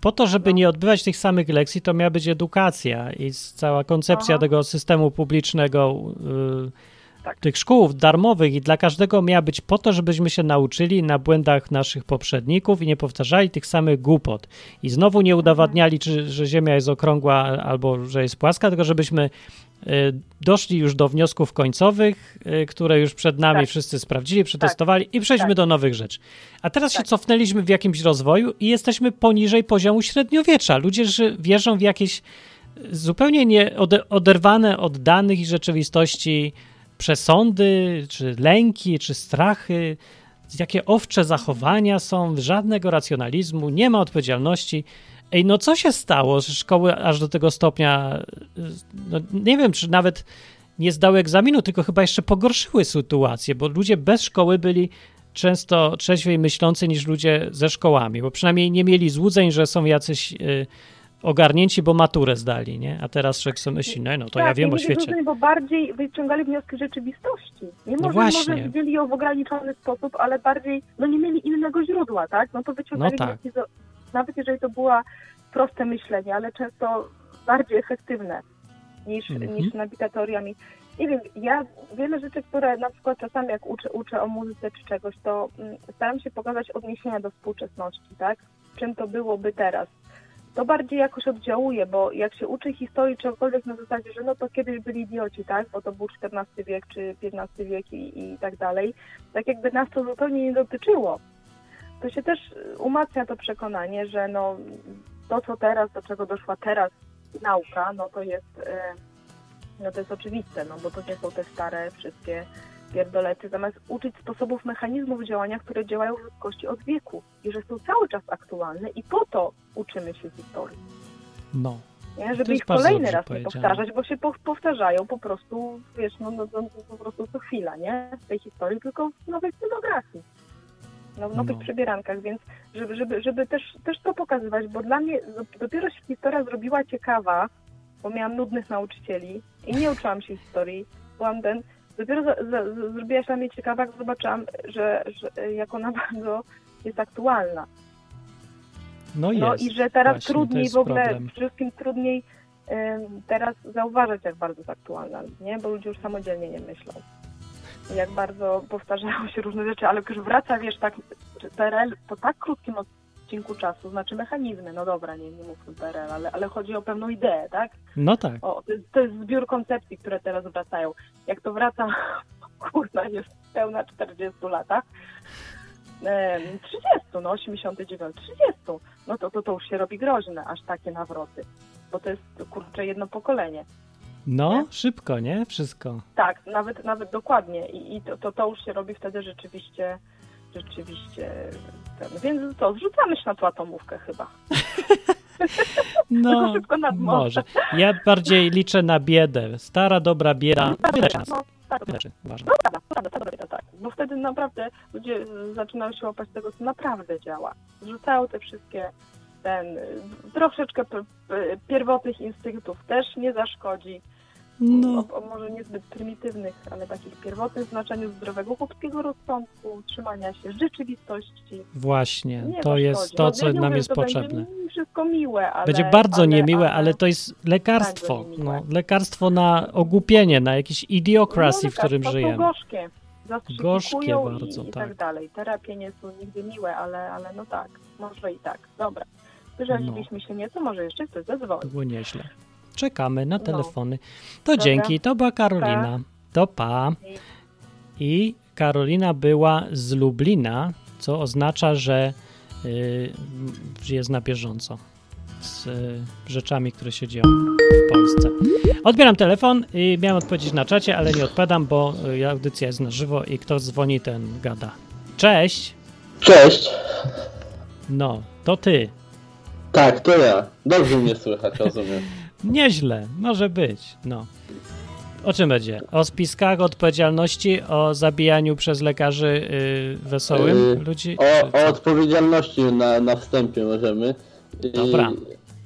Po to, żeby No. nie odbywać tych samych lekcji, to miała być edukacja i cała koncepcja Aha. tego systemu publicznego, y, Tak. tych szkół darmowych i dla każdego miała być po to, żebyśmy się nauczyli na błędach naszych poprzedników i nie powtarzali tych samych głupot. I znowu nie udowadniali, czy, że Ziemia jest okrągła albo że jest płaska, tylko żebyśmy doszli już do wniosków końcowych, y, które już przed nami Tak. wszyscy sprawdzili, przetestowali i przejdźmy Tak. do nowych rzeczy. A teraz się Tak. cofnęliśmy w jakimś rozwoju i jesteśmy poniżej poziomu średniowiecza. Ludzie wierzą w jakieś zupełnie nie ode- oderwane od danych i rzeczywistości przesądy, czy lęki, czy strachy, jakie owcze zachowania są, żadnego racjonalizmu, nie ma odpowiedzialności. Ej, no co się stało, że szkoły aż do tego stopnia, no nie wiem, czy nawet nie zdały egzaminu, tylko chyba jeszcze pogorszyły sytuację, bo ludzie bez szkoły byli często trzeźwiej myślący niż ludzie ze szkołami, bo przynajmniej nie mieli złudzeń, że są jacyś y, ogarnięci, bo maturę zdali, nie? A teraz człowiek sobie myśli, no, no to ja tak, wiem nie o świecie. złudzeń, bo bardziej wyciągali wnioski rzeczywistości. Nie może, właśnie. może widzieli ją w ograniczony sposób, ale bardziej, no nie mieli innego źródła, tak? No to wyciągali No tak. wnioski, z, nawet jeżeli to było proste myślenie, ale często bardziej efektywne niż, Mhm. niż teoriami. Nie wiem, ja wiele rzeczy, które na przykład czasami jak uczę, uczę o muzyce czy czegoś, to mm, staram się pokazać odniesienia do współczesności, tak? Czym to byłoby teraz. to bardziej jakoś oddziałuje, bo jak się uczy historii czegokolwiek na zasadzie, że no to kiedyś byli idioci, tak, bo to był XIV wiek czy XV wiek i, i tak dalej, tak jakby nas to zupełnie nie dotyczyło. To się też umacnia to przekonanie, że no to, co teraz, do czego doszła teraz nauka, no to jest, e, no to jest oczywiste, no bo to nie są te stare wszystkie pierdolety, zamiast uczyć sposobów mechanizmów działania, które działają w ludzkości od wieku i że są cały czas aktualne i po to uczymy się historii. No. Nie? Żeby ich kolejny raz nie powtarzać, bo się powtarzają po prostu, wiesz, no, no, no, po prostu co chwila, nie? W tej historii, tylko w nowej scenografii. No, w nowych no. przebierankach, więc żeby, żeby, żeby też, też to pokazywać, bo dla mnie dopiero się historia zrobiła ciekawa, bo miałam nudnych nauczycieli i nie uczyłam się historii. Byłam ten, dopiero za, za, zrobiła się dla mnie ciekawa, jak zobaczyłam, że, że jak ona [laughs] bardzo jest aktualna. No, jest. no i że teraz Właśnie, trudniej w ogóle, problem. wszystkim trudniej teraz zauważać, jak bardzo jest aktualna, nie? Bo ludzie już samodzielnie nie myślą. Jak bardzo powtarzają się różne rzeczy, ale już wraca, wiesz, tak, PRL po tak krótkim odcinku czasu, znaczy mechanizmy, no dobra, nie, nie mówmy PRL, ale, ale chodzi o pewną ideę, tak? No tak. O, to, jest, to jest zbiór koncepcji, które teraz wracają. Jak to wraca, [laughs] kurna, jest pełna 40 latach, 30, no 89, 30, no to, to, to już się robi groźne, aż takie nawroty, bo to jest, kurczę, jedno pokolenie. No, nie? szybko, nie? Wszystko. Tak, nawet, nawet dokładnie i, i to, to, to już się robi wtedy rzeczywiście rzeczywiście ten. Więc to, zrzucamy się na tą atomówkę chyba. [laughs] No, może. Ja bardziej liczę na biedę. Stara, dobra bieda. Tak, rzeczy, uważam. No prawda, prawda, dobra bieda, tak. Bo wtedy naprawdę ludzie zaczynają się łapać tego, co naprawdę działa. Zrzucają te wszystkie ten, troszeczkę pierwotnych instynktów też nie zaszkodzi no. o, o, może niezbyt prymitywnych, ale takich pierwotnych znaczeniu zdrowego chłopskiego rozsądku, trzymania się rzeczywistości. Właśnie, nie to jest to, co no, nam jest potrzebne. Będzie wszystko miłe, ale, Będzie bardzo ale, niemiłe, ale, ale, to jest lekarstwo. No, lekarstwo na ogłupienie, na jakieś idiocracy, no, w którym żyjemy. gorzkie. Gorzkie bardzo, i, i tak. tak dalej. Terapie nie są nigdy miłe, ale, ale no tak, może i tak. Dobra. Wyżaliliśmy no. się nieco, może jeszcze ktoś zadzwoni. To było nieźle. Czekamy na no. telefony. To Dobra. dzięki, to była Karolina. Pa. To pa. I Karolina była z Lublina, co oznacza, że y, jest na bieżąco z y, rzeczami, które się dzieją w Polsce. Odbieram telefon i miałem odpowiedzieć na czacie, ale nie odpowiadam, bo y, audycja jest na żywo i kto dzwoni, ten gada. Cześć! Cześć! No, to ty. Tak, to ja. Dobrze mnie słychać, rozumiem. Nieźle, może być, no. O czym będzie? O spiskach odpowiedzialności, o zabijaniu przez lekarzy yy, wesołym yy, ludzi? O, o, odpowiedzialności na, na wstępie możemy. Dobra.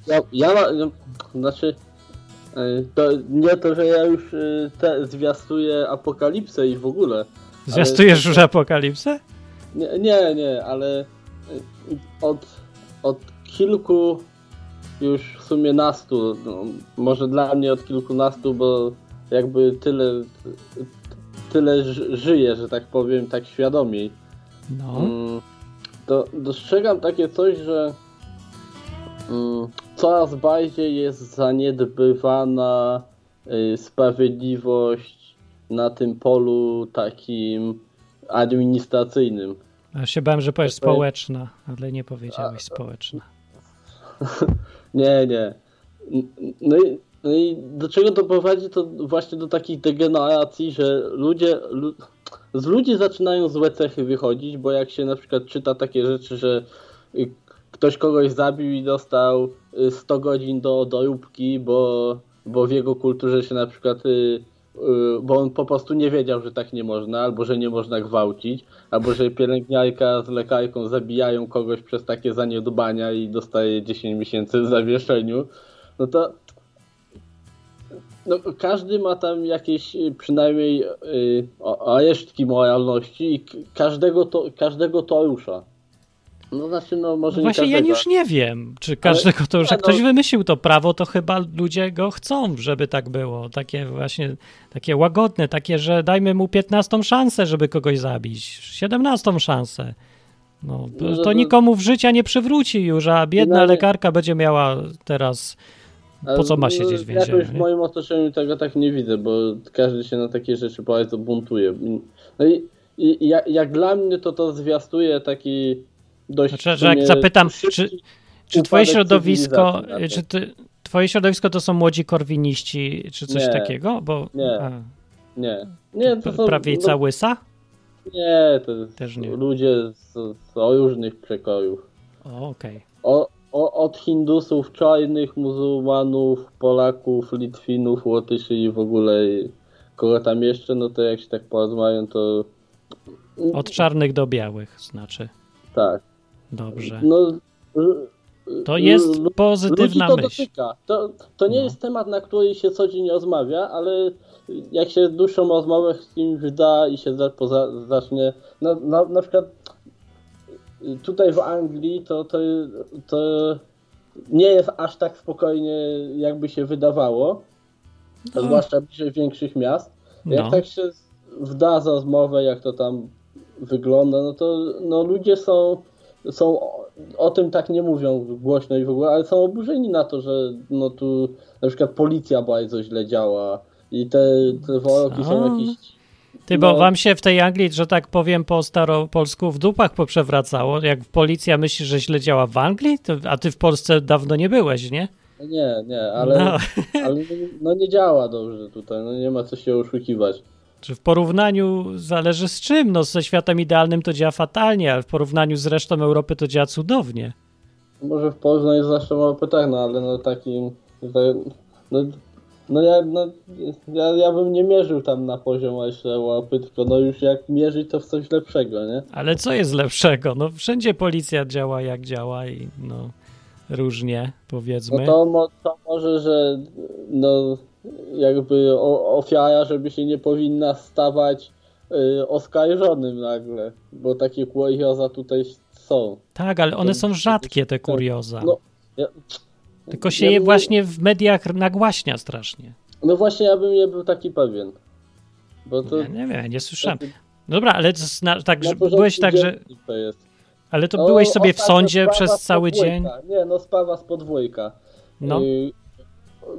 Ja, ja no, znaczy, yy, to nie to, że ja już yy, te, zwiastuję apokalipsę i w ogóle. Zwiastujesz ale, już apokalipsę? Nie, nie, nie ale od, od kilku już w sumie nastu, no, może dla mnie od kilkunastu, bo jakby tyle, tyle żyję, że tak powiem, tak świadomiej. No. Mm, to dostrzegam takie coś, że mm, coraz bardziej jest zaniedbywana y, sprawiedliwość na tym polu takim administracyjnym. Ja się bałem, że powiesz społeczna, ale nie powiedziałeś społeczna. [laughs] Nie, nie. No i, no i do czego to prowadzi? To właśnie do takich degeneracji, że ludzie, lu, z ludzi zaczynają złe cechy wychodzić, bo jak się na przykład czyta takie rzeczy, że ktoś kogoś zabił i dostał 100 godzin do doróbki, bo, bo w jego kulturze się na przykład y, Y, bo on po prostu nie wiedział, że tak nie można, albo że nie można gwałcić, albo że pielęgniarka z lekarką zabijają kogoś przez takie zaniedbania i dostaje 10 miesięcy w zawieszeniu, no to no, każdy ma tam jakieś y, przynajmniej yy, resztki moralności i każdego to, każdego to rusza. No znaczy, no może no Właśnie ja już nie wiem, czy każdego to, że no, ktoś wymyślił to prawo, to chyba ludzie go chcą, żeby tak było. Takie właśnie, takie łagodne, takie, że dajmy mu 15 szansę, żeby kogoś zabić, 17 szansę. No, No, to to- nikomu w życia nie przywróci już, a biedna lekarka będzie miała teraz. Po co ma siedzieć w więzieniu, Jakoś w nie? moim otoczeniu tego tak nie widzę, bo każdy się na takie rzeczy bardzo buntuje. No i, i jak, jak dla mnie to to zwiastuje taki dość... Znaczy, że jak zapytam, czy, czy twoje środowisko, czy ty, twoje środowisko to są młodzi korwiniści, czy coś Nie. takiego? Bo, Nie. A, Nie, nie, to są... prawica no, łysa? nie, to Też nie. ludzie z, z różnych przekojów. Okej. O, o, od Hindusów, czarnych, muzułmanów, Polaków, Litwinów, Łotyszy i w ogóle kogo tam jeszcze, no to jak się tak porozmawiam, to Od czarnych do białych, znaczy. tak. Dobrze. No, l- To jest ludzi pozytywna to myśl. dotyka. To, to nie No. jest temat, na który się co dzień rozmawia, ale jak się dłuższą rozmowę z kimś da i się za, poza, zacznie, no, na, na przykład tutaj w Anglii to, to, to nie jest aż tak spokojnie, jakby się wydawało, No. zwłaszcza bliżej większych miast. Jak No. tak się wda za rozmowę, jak to tam wygląda, no to no, ludzie są, są o, tym tak nie mówią głośno i w ogóle, ale są oburzeni na to, że no tu na przykład policja bardzo źle działa i te, te wyroki są jakieś... Ty, bo no. wam się w tej Anglii, że tak powiem po staropolsku, w dupach poprzewracało. Jak policja myśli, że źle działa w Anglii, to, a ty w Polsce dawno nie byłeś, nie? Nie, nie, ale, No. ale no nie działa dobrze tutaj, no nie ma co się oszukiwać. Czy w porównaniu zależy z czym? No ze światem idealnym to działa fatalnie, ale w porównaniu z resztą Europy to działa cudownie. Może w Poznaniu zawsze mało pytań, no ale no takim... No, no, ja, no ja, ja bym nie mierzył tam na poziom jeszcze łapy, tylko no już jak mierzyć to w coś lepszego, nie? Ale co jest lepszego? No wszędzie policja działa jak działa i no różnie powiedzmy. No to, to może, że no jakby ofiara, żeby się nie powinna stawać y, oskarżonym nagle, bo takie kurioza tutaj są. Tak, ale one są rzadkie te kurioza. No, ja, Tylko się ja je bym- właśnie w mediach nagłaśnia strasznie. No właśnie ja bym nie był taki pewien. Bo to Ja nie wiem, nie słyszałem. taki- Dobra, ale tak, na byłeś tak, że. Ale to No, byłeś sobie w sądzie przez cały dzień. Nie, no sprawa z podwójka. No. Y,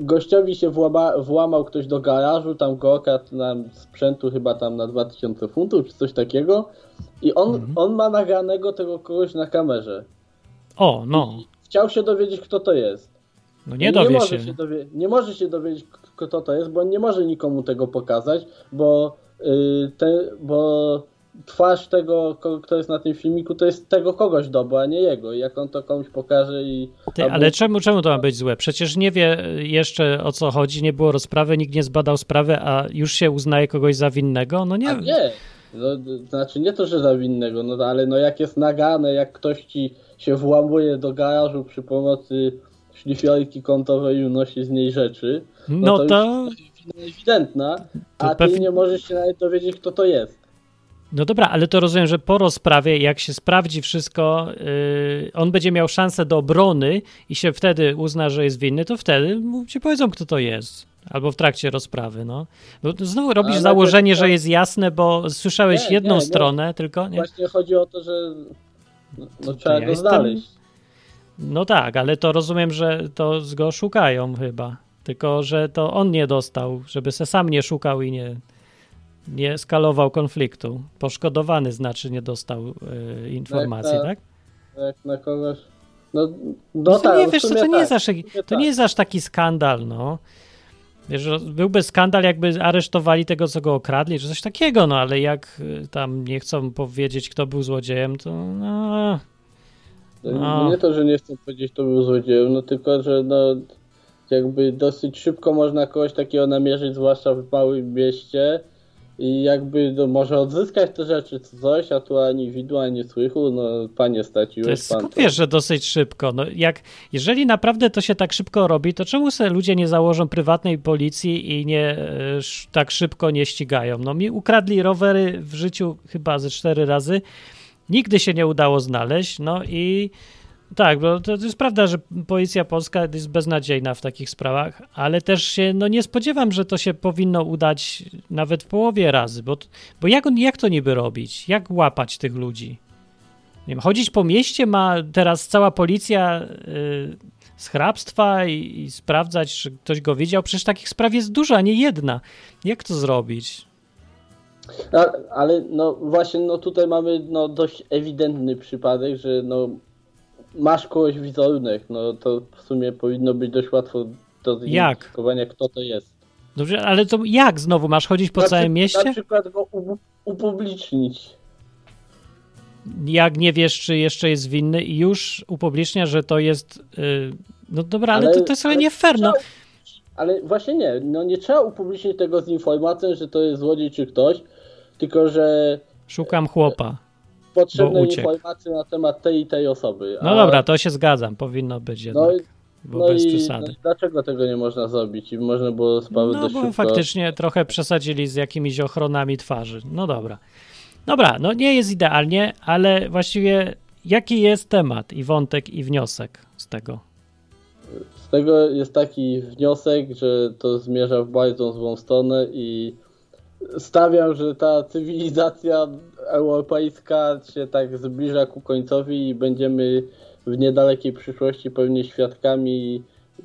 Gościowi się włama, włamał ktoś do garażu, tam go okradł nam sprzętu chyba tam na 2000 funtów czy coś takiego i on, Mhm. on ma nagranego tego kogoś na kamerze. O, no. Chciał się dowiedzieć kto to jest. No nie dowie może się. dowie, nie może się dowiedzieć kto to jest, bo on nie może nikomu tego pokazać, bo, y, te, bo twarz tego, kto jest na tym filmiku, to jest tego kogoś dobro, a nie jego. I jak on to komuś pokaże i... Ty, albo- ale czemu, czemu to ma być złe? Przecież nie wie jeszcze o co chodzi, nie było rozprawy, nikt nie zbadał sprawy, a już się uznaje kogoś za winnego? No nie. A nie. No, znaczy nie to, że za winnego, no ale no jak jest nagane, jak ktoś ci się włamuje do garażu przy pomocy szlifiorki kątowej i unosi z niej rzeczy, No to to. już ewidentna, a To ty pewnie- nie możesz się nawet dowiedzieć kto to jest. No dobra, ale to rozumiem, że po rozprawie, jak się sprawdzi wszystko, yy, on będzie miał szansę do obrony i się wtedy uzna, że jest winny, to wtedy mu ci powiedzą, kto to jest. Albo w trakcie rozprawy, no. Znowu robisz Ale założenie, to- że jest jasne, bo słyszałeś Nie, jedną nie, nie. stronę tylko, nie? Właśnie chodzi o to, że no, no, trzeba ja go jestem- znaleźć. No tak, ale to rozumiem, że to go szukają chyba. Tylko, że to on nie dostał, żeby se sam nie szukał i nie, nie skalował konfliktu. Poszkodowany znaczy nie dostał y, informacji, na- tak? Jak na kogoś. No, no No to tak, nie, w wiesz, sumie to nie, tak. jest aż, to nie tak. jest aż taki skandal, no. Wiesz, byłby skandal, jakby aresztowali tego, co go okradli, czy coś takiego, no ale jak y, tam nie chcą powiedzieć, kto był złodziejem, to no, No, No. Nie to, że nie chcę powiedzieć, to był złodziejem, no tylko, że no jakby dosyć szybko można kogoś takiego namierzyć, zwłaszcza w małym mieście i jakby no, może odzyskać te rzeczy, czy coś, a tu ani widu, ani słychu, no panie to straciłeś jest, pan skąd to. wiesz, że dosyć szybko? No jak, jeżeli naprawdę to się tak szybko robi, to czemu sobie ludzie nie założą prywatnej policji i nie e, tak szybko nie ścigają? No mi ukradli rowery w życiu chyba ze cztery razy, nigdy się nie udało znaleźć, no i tak, bo to, to jest prawda, że policja polska jest beznadziejna w takich sprawach, ale też się no nie spodziewam, że to się powinno udać nawet w połowie razy, bo, bo jak, jak to niby robić? Jak łapać tych ludzi? Nie wiem, chodzić po mieście ma teraz cała policja y, z hrabstwa i, i sprawdzać, czy ktoś go widział. Przecież takich spraw jest dużo, a nie jedna. Jak to zrobić? Ale no właśnie, no tutaj mamy no, dość ewidentny przypadek, że no masz kogoś wizerunek, no to w sumie powinno być dość łatwo do zidentyfikowania, kto to jest. Dobrze, ale to jak znowu masz chodzić po na całym mieście? Na przykład go upublicznić. Jak nie wiesz, czy jeszcze jest winny i już upublicznia, że to jest. Yy, no dobra, ale, ale to, to jest ale nie fair. No. Ale właśnie nie, no nie trzeba upublicznić tego z informacją, że to jest złodziej czy ktoś, tylko że. Szukam chłopa. Potrzebne informacje na temat tej i tej osoby. No dobra, to się zgadzam, powinno być jednak. No, bo no bez i przesady. No, dlaczego tego nie można zrobić? I można było sprawę No dość bo szybko... faktycznie trochę przesadzili z jakimiś ochronami twarzy. No dobra. Dobra, no nie jest idealnie, ale właściwie jaki jest temat i wątek i wniosek z tego? Z tego jest taki wniosek, że to zmierza w bardzo złą stronę i stawiam, że ta cywilizacja europejska się tak zbliża ku końcowi i będziemy w niedalekiej przyszłości pewnie świadkami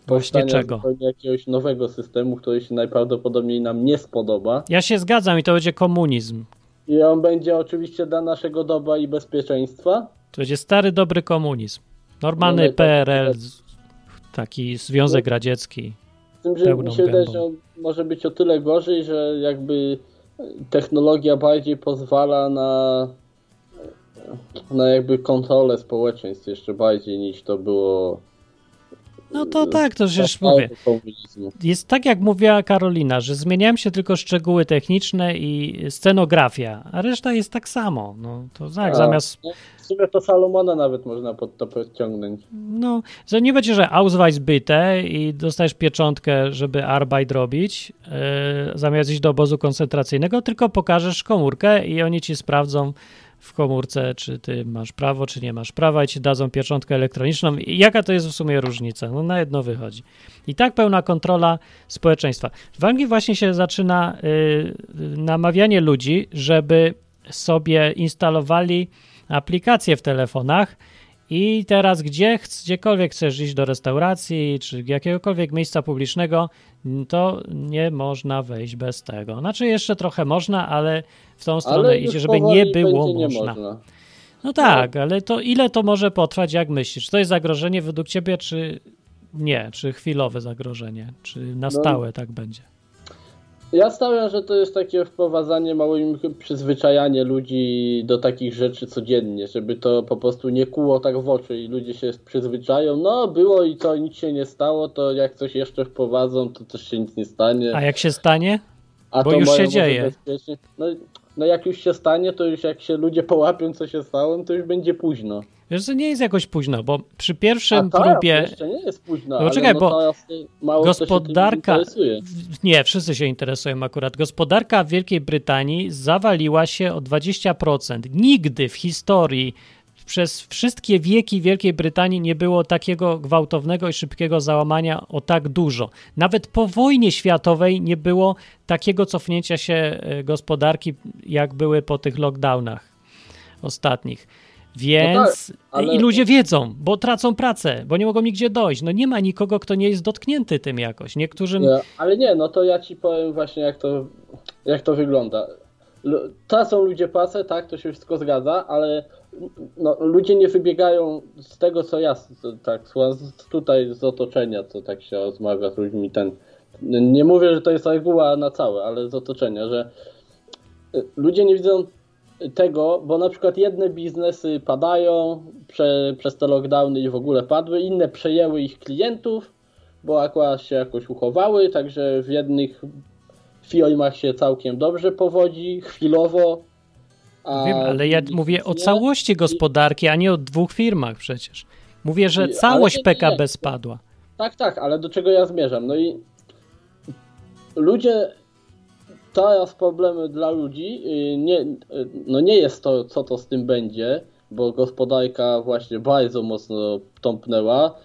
Właśnie czego? jakiegoś nowego systemu, który się najprawdopodobniej nam nie spodoba. Ja się zgadzam i to będzie komunizm. I on będzie oczywiście dla naszego dobra i bezpieczeństwa. To będzie stary, dobry komunizm. Normalny no, PRL, taki Związek no, Radziecki. Z tym, że mi się wydaje, że on może być o tyle gorzej, że jakby technologia bardziej pozwala na na jakby kontrolę społeczeństw jeszcze bardziej niż to było no to tak, to już mówię. Jest tak, jak mówiła Karolina, że zmieniają się tylko szczegóły techniczne i scenografia, a reszta jest tak samo. No to tak, a, zamiast. No, w sumie to Salomona nawet można pod to podciągnąć. No, że nie będzie, że Ausweis byte i dostajesz pieczątkę, żeby Arbeit robić, yy, zamiast iść do obozu koncentracyjnego, tylko pokażesz komórkę i oni ci sprawdzą w komórce, czy ty masz prawo, czy nie masz prawa i ci dadzą pieczątkę elektroniczną. I jaka to jest w sumie różnica? No na jedno wychodzi. I tak pełna kontrola społeczeństwa. W Anglii właśnie się zaczyna y, namawianie ludzi, żeby sobie instalowali aplikacje w telefonach, i teraz gdzie, gdziekolwiek chcesz iść do restauracji czy jakiegokolwiek miejsca publicznego, to nie można wejść bez tego. Znaczy jeszcze trochę można, ale w tą stronę ale idzie, żeby nie było można. Nie można. No tak, no. ale to ile to może potrwać, jak myślisz? Czy to jest zagrożenie według ciebie, czy nie? Czy chwilowe zagrożenie? Czy na no. stałe tak będzie? Ja stawiam, że to jest takie wprowadzanie małym przyzwyczajanie ludzi do takich rzeczy codziennie, żeby to po prostu nie kuło tak w oczy i ludzie się przyzwyczają. No, było i co, nic się nie stało, to jak coś jeszcze wprowadzą, to też się nic nie stanie. A jak się stanie? A Bo już się dzieje. No, no jak już się stanie, to już jak się ludzie połapią, co się stało, to już będzie późno. Wiesz, to nie jest jakoś późno, bo przy pierwszym A próbie... jeszcze nie jest późno, no, czekaj, no bo gospodarka... Nie, wszyscy się interesują akurat. Gospodarka Wielkiej Brytanii zawaliła się o 20%. Nigdy w historii przez wszystkie wieki Wielkiej Brytanii nie było takiego gwałtownego i szybkiego załamania o tak dużo. Nawet po wojnie światowej nie było takiego cofnięcia się e, gospodarki, jak były po tych lockdownach ostatnich. Więc no tak, ale... i ludzie wiedzą, bo tracą pracę, bo nie mogą nigdzie dojść. No nie ma nikogo, kto nie jest dotknięty tym jakoś. Niektórym. Nie, ale nie, no to ja ci powiem właśnie, jak to, jak to wygląda. Tracą ludzie pracę, tak, to się wszystko zgadza, ale no, ludzie nie wybiegają z tego, co ja tak tutaj z otoczenia, co tak się rozmawia z ludźmi. Ten, nie mówię, że to jest reguła na całe, ale z otoczenia, że y, ludzie nie widzą tego, bo na przykład jedne biznesy padają prze, przez te lockdowny i w ogóle padły, inne przejęły ich klientów, bo akurat się jakoś uchowały, także w jednych firmach się całkiem dobrze powodzi, chwilowo. Wiem, ale ja mówię o całości gospodarki, a nie o dwóch firmach przecież. Mówię, że całość PKB spadła. Tak, tak, ale do czego ja zmierzam? No i ludzie teraz problemy dla ludzi y, nie, y, no nie jest to, co to z tym będzie, bo gospodarka właśnie bardzo mocno tąpnęła.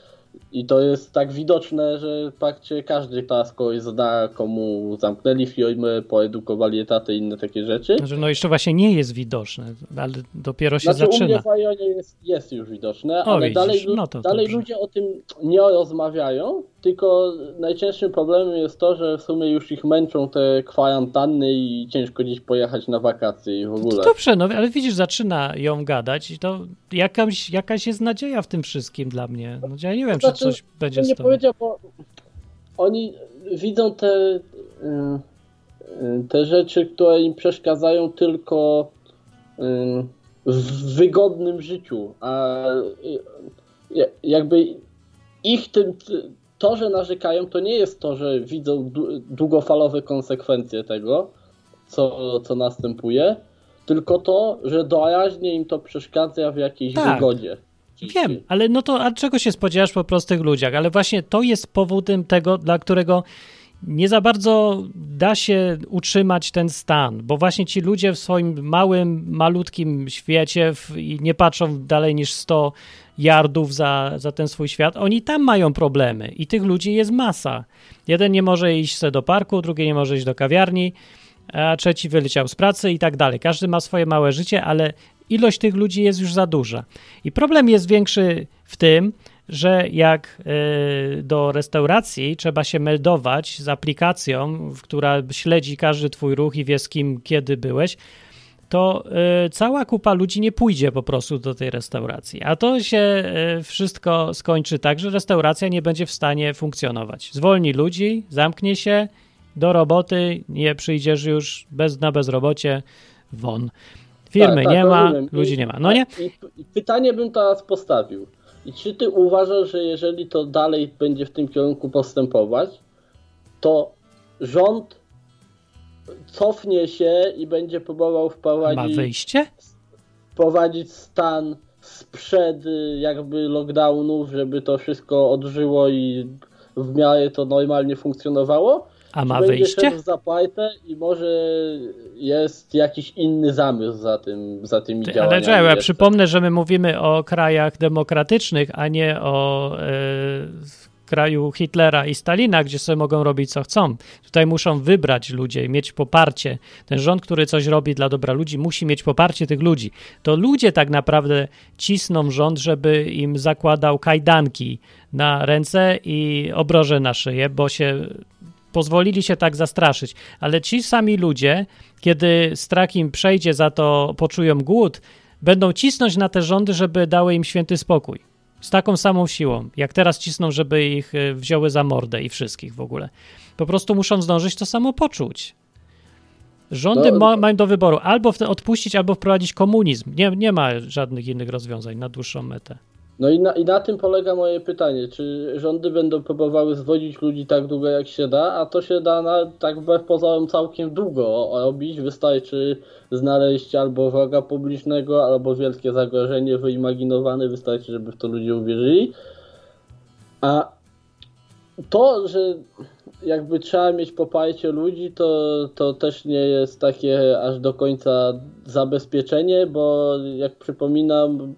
I to jest tak widoczne, że praktycznie każdy teraz kogoś zna, komu zamknęli firmy, poedukowali etaty i inne takie rzeczy. Znaczy, no jeszcze właśnie nie jest widoczne, ale dopiero się znaczy, zaczyna. U mnie w jest, jest już widoczne, o, ale widzisz, dalej, no dalej ludzie o tym nie rozmawiają, tylko najcięższym problemem jest to, że w sumie już ich męczą te kwarantanny i ciężko gdzieś pojechać na wakacje i w ogóle. To dobrze, no ale widzisz, zaczyna ją gadać i to jakaś, jakaś jest nadzieja w tym wszystkim dla mnie. No, ja nie wiem, to znaczy, czy coś będzie nie z powiedział, bo oni widzą te, y, y, te rzeczy, które im przeszkadzają tylko y, w wygodnym życiu, a jakby ich tym, to, że narzekają, to nie jest to, że widzą długofalowe konsekwencje tego, co, co następuje, tylko to, że doraźnie im to przeszkadza w jakiejś tak. wygodzie. Wiem, ale no to a czego się spodziewasz po prostych ludziach? Ale właśnie to jest powodem tego, dla którego nie za bardzo da się utrzymać ten stan, bo właśnie ci ludzie w swoim małym, malutkim świecie w, i nie patrzą dalej niż 100 yardów za, za ten swój świat, oni tam mają problemy i tych ludzi jest masa. Jeden nie może iść se do parku, drugi nie może iść do kawiarni, a trzeci wyleciał z pracy i tak dalej. Każdy ma swoje małe życie, ale ilość tych ludzi jest już za duża. I problem jest większy w tym, że jak y, do restauracji trzeba się meldować z aplikacją, która śledzi każdy twój ruch i wie z kim kiedy byłeś, to y, cała kupa ludzi nie pójdzie po prostu do tej restauracji. A to się y, wszystko skończy tak, że restauracja nie będzie w stanie funkcjonować. Zwolni ludzi, zamknie się, do roboty, nie przyjdziesz już bez, na bezrobocie, won. Firmy tak, tak, nie ma, rozumiem. ludzi nie ma. No nie? Pytanie bym teraz postawił. I czy ty uważasz, że jeżeli to dalej będzie w tym kierunku postępować, to rząd cofnie się i będzie próbował wprowadzić. Ma wyjście? Wprowadzić stan sprzed jakby lockdownów, żeby to wszystko odżyło i w miarę to normalnie funkcjonowało? A ma wyjście? zapłatę i może jest jakiś inny zamysł za, tym, za tymi Ty, działaniami. Ale ja przypomnę, że my mówimy o krajach demokratycznych, a nie o e, kraju Hitlera i Stalina, gdzie sobie mogą robić co chcą. Tutaj muszą wybrać ludzie, mieć poparcie. Ten rząd, który coś robi dla dobra ludzi, musi mieć poparcie tych ludzi. To ludzie tak naprawdę cisną rząd, żeby im zakładał kajdanki na ręce i obroże na szyję, bo się pozwolili się tak zastraszyć. Ale ci sami ludzie, kiedy strach im przejdzie, za to poczują głód, będą cisnąć na te rządy, żeby dały im święty spokój. Z taką samą siłą, jak teraz cisną, żeby ich e, wzięły za mordę i wszystkich w ogóle. Po prostu muszą zdążyć to samo poczuć. Rządy ma, mają do wyboru albo odpuścić, albo wprowadzić komunizm. Nie, nie ma żadnych innych rozwiązań na dłuższą metę. No i na, i na tym polega moje pytanie, czy rządy będą próbowały zwodzić ludzi tak długo jak się da, a to się da na, tak wbrew pozorom całkiem długo robić, wystarczy znaleźć albo wroga publicznego, albo wielkie zagrożenie wyimaginowane, wystarczy, żeby w to ludzie uwierzyli. A to, że jakby trzeba mieć poparcie ludzi, to, to też nie jest takie aż do końca zabezpieczenie, bo jak przypominam,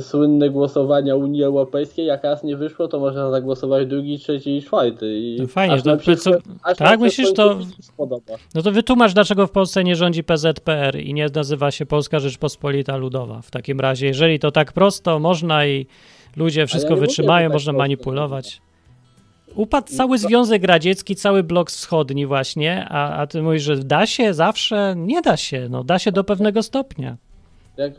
słynne głosowania Unii Europejskiej, jak raz nie wyszło, to można zagłosować drugi, trzeci i czwarty. I no fajnie, to, przykład, co, tak myślisz, to no to wytłumacz, dlaczego w Polsce nie rządzi PZPR i nie nazywa się Polska Rzeczpospolita Ludowa. W takim razie, jeżeli to tak prosto można i ludzie wszystko ja wytrzymają, tak można prosto, manipulować. Upadł cały no Związek Radziecki, cały blok wschodni właśnie, a, a ty mówisz, że da się zawsze? Nie da się, no da się do pewnego stopnia. Jak,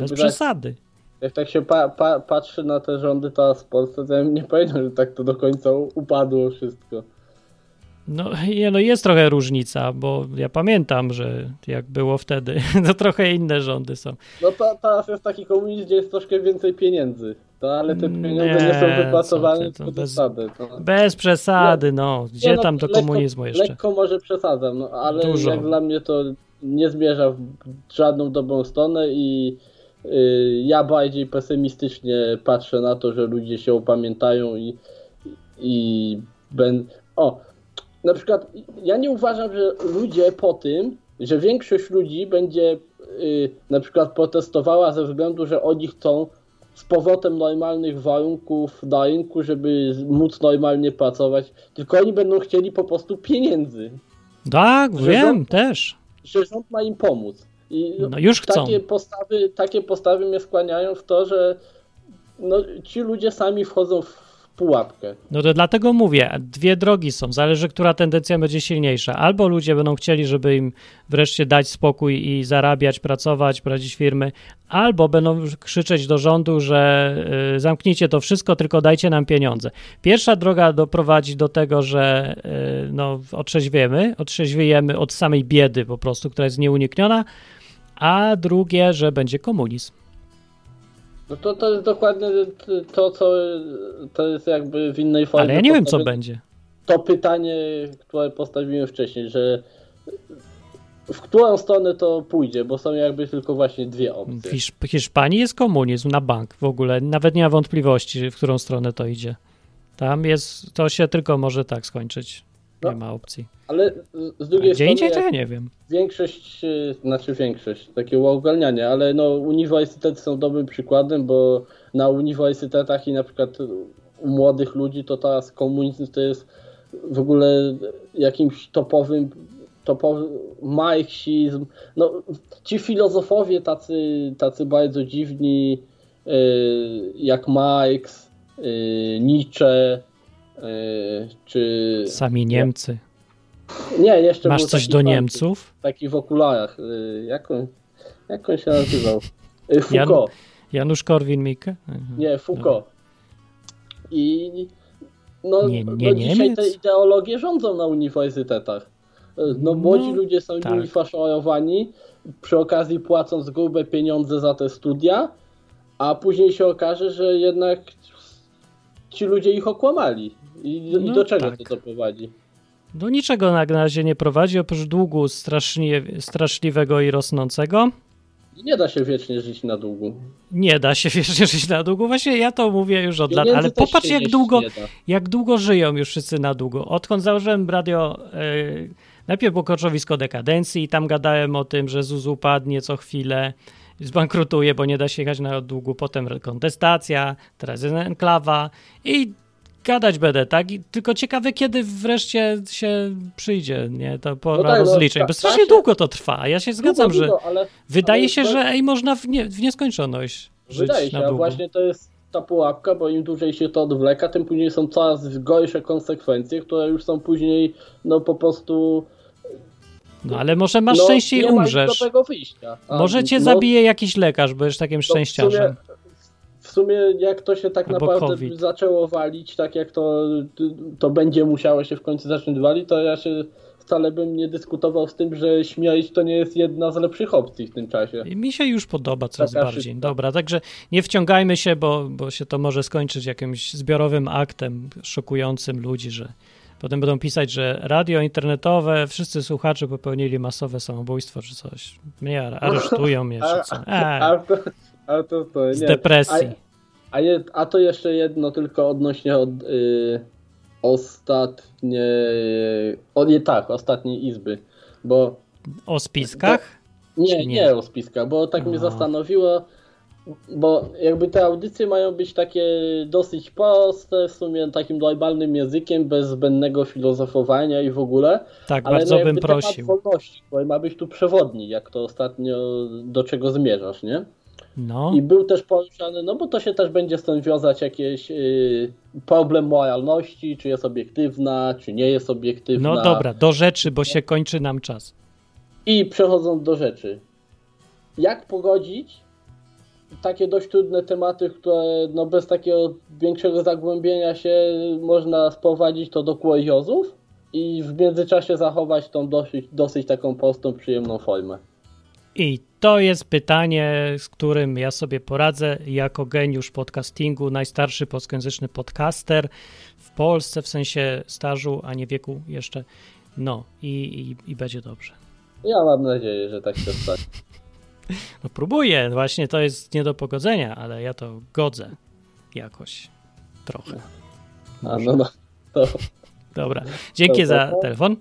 bez tak, przesady. Jak tak się pa, pa, patrzy na te rządy teraz w Polsce, to ja nie powiedział, że tak to do końca upadło wszystko. No, nie, no jest trochę różnica, bo ja pamiętam, że jak było wtedy, [laughs] to trochę inne rządy są. No to, teraz jest taki komunizm, gdzie jest troszkę więcej pieniędzy, to, ale te pieniądze nie, nie są wypracowane to bez, przesady. To... Bez przesady, no. Gdzie nie, no, tam do lekko, komunizmu jeszcze? Lekko może przesadzam, no, ale Dużo. jak dla mnie to nie zmierza w żadną dobrą stronę i ja bardziej pesymistycznie patrzę na to, że ludzie się opamiętają i, i będą. O, na przykład ja nie uważam, że ludzie po tym, że większość ludzi będzie y, na przykład protestowała ze względu, że oni chcą z powrotem normalnych warunków na rynku, żeby móc normalnie pracować, tylko oni będą chcieli po prostu pieniędzy. Tak, Że wiem, rząd- też. Że rząd ma im pomóc. I No już chcą. takie postawy, takie postawy mnie skłaniają w to, że no, ci ludzie sami wchodzą w pułapkę. No to dlatego mówię, dwie drogi są, zależy, która tendencja będzie silniejsza. Albo ludzie będą chcieli, żeby im wreszcie dać spokój i zarabiać, pracować, prowadzić firmy, albo będą krzyczeć do rządu, że y, zamknijcie to wszystko, tylko dajcie nam pieniądze. Pierwsza droga doprowadzi do tego, że y, no, otrzeźwiemy, otrzeźwiejemy od samej biedy po prostu, która jest nieunikniona, a drugie, że będzie komunizm. No to, to jest dokładnie to, co to jest jakby w innej formie. Ale ja nie wiem, co będzie. To pytanie, które postawiłem wcześniej, że w którą stronę to pójdzie, bo są jakby tylko właśnie dwie W opcje. Hisz- Hiszpanii jest komunizm na bank w ogóle. Nawet nie ma wątpliwości, w którą stronę to idzie. Tam jest, to się tylko może tak skończyć. Nie No. ma opcji. Ale z- drugiej gdzie strony ja jak nie wiem. większość, znaczy większość, takie uogólnianie, ale no uniwersytety są dobrym przykładem, bo na uniwersytetach i na przykład u młodych ludzi to teraz komunizm to jest w ogóle jakimś topowym topowy marksizm. No, ci filozofowie tacy, tacy bardzo dziwni, e, jak Marx, e, Nietzsche, e, czy... Sami Niemcy. Nie, jeszcze Masz coś do Niemców? Taki w okularach. y, Jak on, jak on się nazywał? Y, Jan- Foucault. Janusz Korwin-Mikke? Nie, Foucault. I no, Nie- no nie dzisiaj Niemiec? te ideologie rządzą na uniwersytetach. Y, No młodzi No, ludzie są tak. nimi faszerowani, przy okazji płacąc grube pieniądze za te studia, a później się okaże, że jednak ci ludzie ich okłamali. I, i No do czego tak. to doprowadzi? Do niczego na razie nie prowadzi, oprócz długu strasznie, straszliwego i rosnącego. I nie da się wiecznie żyć na długu. Nie da się [laughs] wiecznie żyć na długu. Właśnie ja to mówię już od lat, ale popatrz jak długo, jak długo żyją już wszyscy na długo. Odkąd założyłem radio, yy, najpierw było koczowisko dekadencji i tam gadałem o tym, że ZUS upadnie co chwilę, zbankrutuje, bo nie da się jechać na długu, potem kontestacja, teraz jest enklawa i gadać będę, tak? I tylko ciekawe, kiedy wreszcie się przyjdzie, nie? To pora No tak, no, rozliczeń, ta- bo ta strasznie długo to trwa, a ja się zgadzam, Długo, że długo, ale wydaje ale się, to- że ej, można w, nie, w nieskończoność żyć Wydaje się, na a długo. właśnie to jest ta pułapka, bo im dłużej się to odwleka, tym później są coraz gorsze konsekwencje, które już są później no po prostu No ale może masz no, szczęście i nie ma umrzesz. do tego wyjścia. A, Może cię no, zabije jakiś lekarz, bo jesteś takim sumie- szczęściarzem. W sumie jak to się tak Albo naprawdę COVID. zaczęło walić, tak jak to, to będzie musiało się w końcu zacząć walić, to ja się wcale bym nie dyskutował z tym, że śmierć to nie jest jedna z lepszych opcji w tym czasie. I Mi się już podoba coraz Taka bardziej. szybka. Dobra, także nie wciągajmy się, bo, bo się to może skończyć jakimś zbiorowym aktem szokującym ludzi, że potem będą pisać, że radio internetowe, wszyscy słuchacze popełnili masowe samobójstwo czy coś. Mnie ar- [laughs] aresztują mnie czy co. A, A, to, a to, to z nie. depresji. A, je, a to jeszcze jedno tylko odnośnie od y. O, nie, tak, ostatniej izby. Bo O spiskach? nie, Nie. nie, o spiska, bo tak mnie Aha. zastanowiło. Bo jakby te audycje mają być takie dosyć proste, w sumie takim normalnym językiem, bez zbędnego filozofowania i w ogóle. Tak, Ale bardzo no bym prosił. wolności, bo ma być tu przewodni, jak to ostatnio do czego zmierzasz, nie? No, I był też poruszany, no bo to się też będzie tym wiązać jakiś yy, problem moralności, czy jest obiektywna, czy nie jest obiektywna. no dobra, do rzeczy, bo się kończy nam czas. I przechodząc do rzeczy. Jak pogodzić takie dość trudne tematy, które no bez takiego większego zagłębienia się można sprowadzić to do kuriozów i w międzyczasie zachować tą dosyć, dosyć taką prostą, przyjemną formę. I to jest pytanie, z którym ja sobie poradzę jako geniusz podcastingu, najstarszy polskojęzyczny podcaster w Polsce, w sensie stażu, a nie wieku jeszcze. No i, i, i będzie dobrze. Ja mam nadzieję, że tak się stanie. [laughs] No próbuję, właśnie to jest nie do pogodzenia, ale ja to godzę jakoś trochę. A no, no to Dobra, dzięki Dobra, za to- telefon.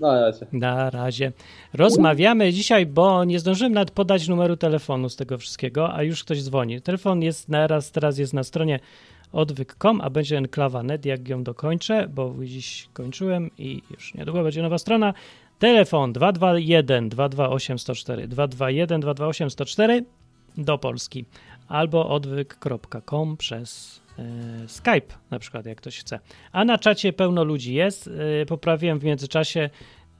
Na razie. Na razie. Rozmawiamy dzisiaj, bo nie zdążyłem nawet podać numeru telefonu z tego wszystkiego, a już ktoś dzwoni. Telefon jest teraz, teraz jest na stronie odwyk.com, a będzie enklawa.net, jak ją dokończę, bo dziś kończyłem i już niedługo będzie nowa strona. Telefon 221 228 104 221 228 104 do Polski albo odwyk.com przez Skype na przykład, jak ktoś chce. A na czacie pełno ludzi jest. E, poprawiłem w międzyczasie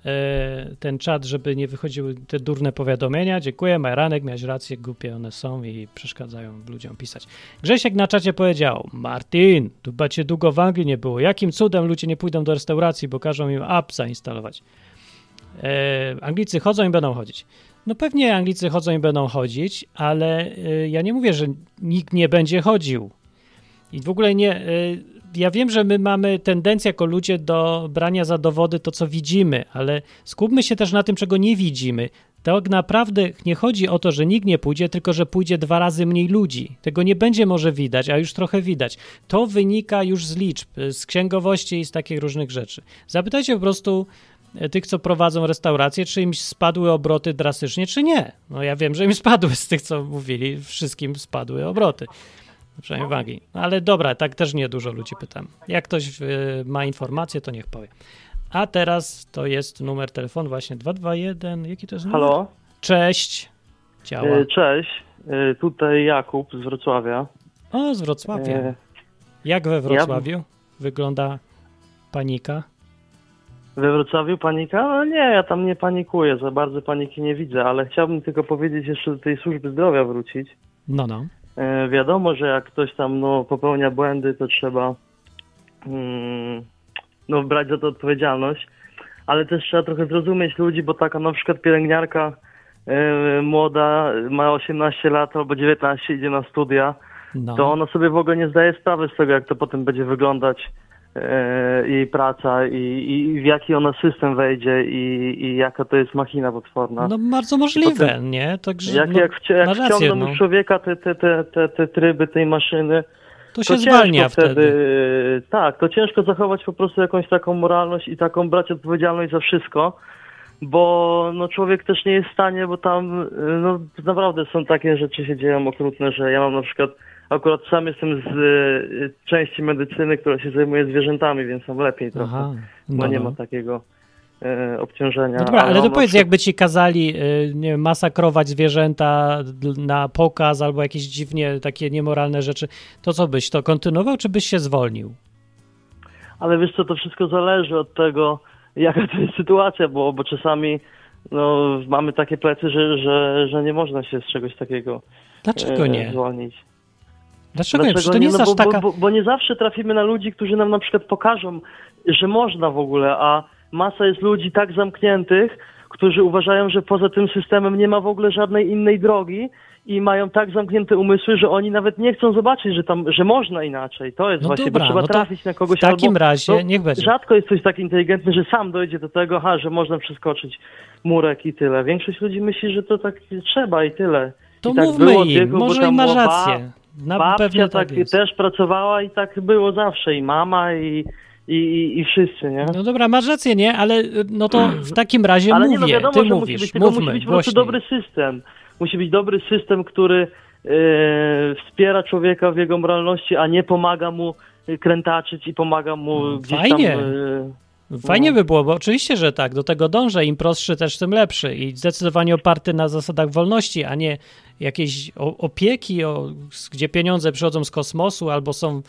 e, ten czat, żeby nie wychodziły te durne powiadomienia. Dziękuję, Majranek, miałeś rację, głupie one są i przeszkadzają ludziom pisać. Grzesiek na czacie powiedział, Martin, tu cię długo w Anglii nie było. Jakim cudem ludzie nie pójdą do restauracji, bo każą im app zainstalować? E, Anglicy chodzą i będą chodzić. No pewnie Anglicy chodzą i będą chodzić, ale e, ja nie mówię, że nikt nie będzie chodził. I w ogóle nie. E, ja wiem, że my mamy tendencję jako ludzie do brania za dowody to, co widzimy, ale skupmy się też na tym, czego nie widzimy. Tak naprawdę nie chodzi o to, że nikt nie pójdzie, tylko że pójdzie dwa razy mniej ludzi. Tego nie będzie może widać, a już trochę widać. To wynika już z liczb, z księgowości i z takich różnych rzeczy. Zapytajcie po prostu tych, co prowadzą restauracje, czy im spadły obroty drastycznie, czy nie. No ja wiem, że im spadły z tych, co mówili, wszystkim spadły obroty. Przynajmniej wagi. No, ale dobra, tak też nie dużo ludzi pytam. Jak ktoś y, ma informacje, to niech powie. A teraz to jest numer telefonu właśnie 221. Jaki to jest numer? Halo? Cześć. Działa. E, Cześć, E, tutaj Jakub z Wrocławia. O, z Wrocławia. E, Jak we Wrocławiu wygląda panika? We Wrocławiu panika? No nie, ja tam nie panikuję, za bardzo paniki nie widzę, ale chciałbym tylko powiedzieć jeszcze do tej służby zdrowia wrócić. No, no. E, wiadomo, że jak ktoś tam no, popełnia błędy, to trzeba mm, no, brać za to odpowiedzialność, ale też trzeba trochę zrozumieć ludzi, bo taka na przykład pielęgniarka e, młoda, ma 18 lat albo 19, idzie na studia, no. to ona sobie w ogóle nie zdaje sprawy z tego, jak to potem będzie wyglądać jej praca i, i w jaki ona system wejdzie i, i jaka to jest machina potworna. No bardzo możliwe, Potem- nie? Także, jak no, jak, wci- jak rację, wciągną no. człowieka te, te, te, te, te tryby tej maszyny, To się to zwalnia ciężko wtedy. Tak, to ciężko zachować po prostu jakąś taką moralność i taką brać odpowiedzialność za wszystko, bo no człowiek też nie jest w stanie, bo tam y, no naprawdę są takie rzeczy się dzieją okrutne, że ja mam na przykład akurat sam jestem z y, części medycyny, która się zajmuje zwierzętami, więc mam lepiej trochę, Aha, bo no, nie no. ma takiego y, obciążenia. No dobra, ale to powiedz, jakby ci kazali y, nie wiem, masakrować zwierzęta na pokaz albo jakieś dziwnie takie niemoralne rzeczy, to co byś to kontynuował, czy byś się zwolnił? Ale wiesz co, to wszystko zależy od tego, jaka to jest sytuacja, bo, bo czasami no, mamy takie plecy, że, że, że nie można się z czegoś takiego Dlaczego nie? zwolnić. Dlaczego nie? Przecież to nie nie? jest No, aż bo, taka... bo, bo, bo nie zawsze trafimy na ludzi, którzy nam na przykład pokażą, że można w ogóle, a masa jest ludzi tak zamkniętych, którzy uważają, że poza tym systemem nie ma w ogóle żadnej innej drogi i mają tak zamknięte umysły, że oni nawet nie chcą zobaczyć, że tam, że można inaczej. To jest No właśnie, dobra, bo trzeba no trafić na kogoś w takim albo, razie no, niech będzie. Rzadko jest ktoś tak inteligentny, że sam dojdzie do tego, ha, że można przeskoczyć murek i tyle. Większość ludzi myśli, że to tak trzeba i tyle. To I tak mówmy było im, bo może i była rację. Na Babcia pewno tak, tak też pracowała i tak było zawsze. I mama, i, i, i, i wszyscy, nie? No dobra, masz rację, nie? Ale y, no to w [clears throat] takim razie Ale mówię, nie, no wiadomo, ty że mówisz, musi być, tylko mówmy musi być po prostu dobry system. Musi być dobry system, który e, wspiera człowieka w jego moralności, a nie pomaga mu krętaczyć i pomaga mu Mm, gdzieś fajnie. tam... E, Fajnie by było, bo oczywiście, że tak, do tego dążę. Im prostszy, też tym lepszy. I zdecydowanie oparty na zasadach wolności, a nie jakiejś opieki, o, gdzie pieniądze przychodzą z kosmosu albo są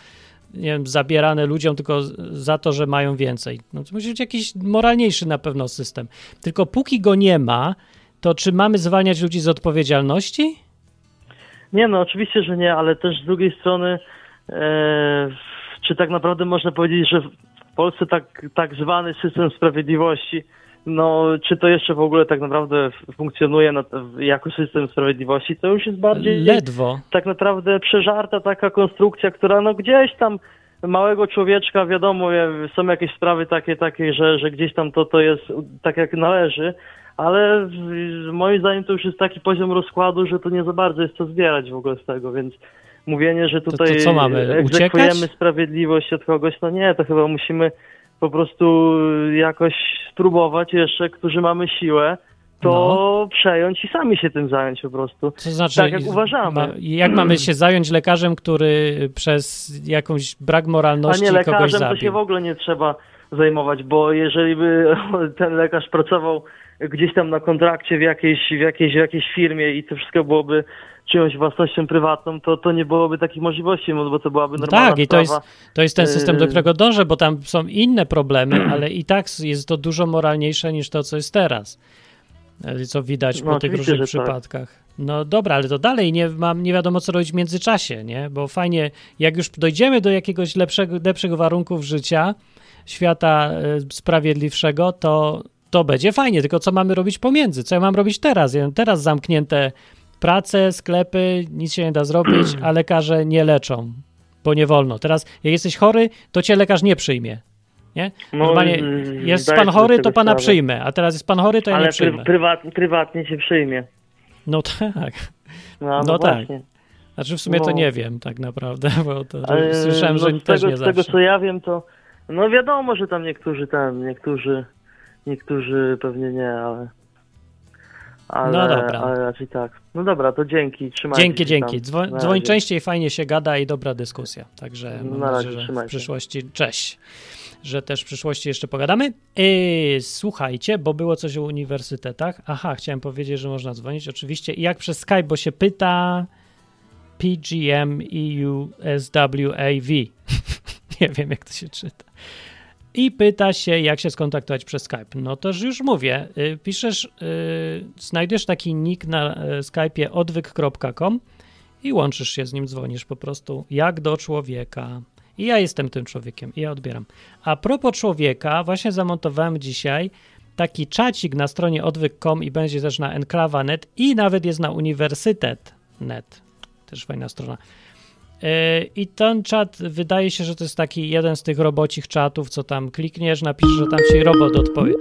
nie wiem, zabierane ludziom tylko za to, że mają więcej. No to musi być jakiś moralniejszy na pewno system. Tylko póki go nie ma, to czy mamy zwalniać ludzi z odpowiedzialności? Nie, no oczywiście, że nie, ale też z drugiej strony, e, czy tak naprawdę można powiedzieć, że w Polsce tak, tak zwany system sprawiedliwości, no czy to jeszcze w ogóle tak naprawdę funkcjonuje na, jako system sprawiedliwości, to już jest bardziej Ledwo. tak naprawdę przeżarta taka konstrukcja, która no gdzieś tam małego człowieczka, wiadomo, są jakieś sprawy takie, takie że, że gdzieś tam to, to jest tak jak należy, ale moim zdaniem to już jest taki poziom rozkładu, że to nie za bardzo jest co zbierać w ogóle z tego, więc mówienie, że to tutaj co mamy, egzekwujemy uciekać? sprawiedliwość od kogoś, no nie, to chyba musimy po prostu jakoś spróbować jeszcze, którzy mamy siłę, to No. przejąć i sami się tym zająć po prostu. To znaczy, Tak jak uważamy. Ma, jak mamy się zająć lekarzem, który przez jakąś brak A moralności nie kogoś lekarzem to zabił? się w ogóle nie trzeba zajmować, bo jeżeli by [laughs] ten lekarz pracował gdzieś tam na kontrakcie w jakiejś, w jakiejś, w jakiejś firmie i to wszystko byłoby czyjąś własnością prywatną, to, to nie byłoby takich możliwości, bo to byłaby No normalna tak, i to jest, to jest ten system, do Yy. którego dążę, bo tam są inne problemy, [clears throat] ale i tak jest to dużo moralniejsze niż to, co jest teraz. E, Co widać No, po tych różnych tak. przypadkach. No dobra, ale to dalej nie mam, nie wiadomo, co robić w międzyczasie, nie? Bo fajnie, jak już dojdziemy do jakiegoś lepszego, lepszych warunków życia, świata e, sprawiedliwszego, to, to będzie fajnie, tylko co mamy robić pomiędzy? Co ja mam robić teraz? Ja teraz zamknięte prace, sklepy, nic się nie da zrobić, [clears throat] a lekarze nie leczą, bo nie wolno. Teraz, jak jesteś chory, to cię lekarz nie przyjmie. Nie? No, Normalnie mm, jest zdaję pan chory, tego to pana sprawę. przyjmę, a teraz jest pan chory, to ja Ale nie przyjmę. prywat, prywatnie się przyjmie. No tak. No, no, No tak. właśnie. Znaczy w sumie to No. nie wiem tak naprawdę, bo to Ale słyszałem, że no, też tego, nie z tego zawsze. co ja wiem, to no wiadomo, że tam niektórzy tam, niektórzy, niektórzy pewnie nie, ale. Ale, No dobra. ale raczej tak. No dobra, to dzięki, trzymajcie Dzięki, się dzięki. Dzwo- Na dzwoń częściej, fajnie się gada i dobra dyskusja. Także mam Na razie, nadzieję, że w przyszłości, cześć, że też w przyszłości jeszcze pogadamy. Yy, słuchajcie, bo było coś o uniwersytetach. Aha, chciałem powiedzieć, że można dzwonić oczywiście. I jak przez Skype, bo się pyta PGM EU SWAV. [laughs] Nie wiem, jak to się czyta. I pyta się, jak się skontaktować przez Skype. No toż już mówię. Y, Piszesz, y, znajdziesz taki nick na y, Skype'ie odwyk.com i łączysz się z nim, dzwonisz po prostu jak do człowieka. I ja jestem tym człowiekiem i ja odbieram. A propos człowieka, właśnie zamontowałem dzisiaj taki czacik na stronie odwyk.com i będzie też na enklawa.net i nawet jest na uniwersytet.net. Też fajna strona. Yy, I ten czat wydaje się, że to jest taki jeden z tych robocich czatów, co tam klikniesz, napiszesz, że tam ci robot odpowie.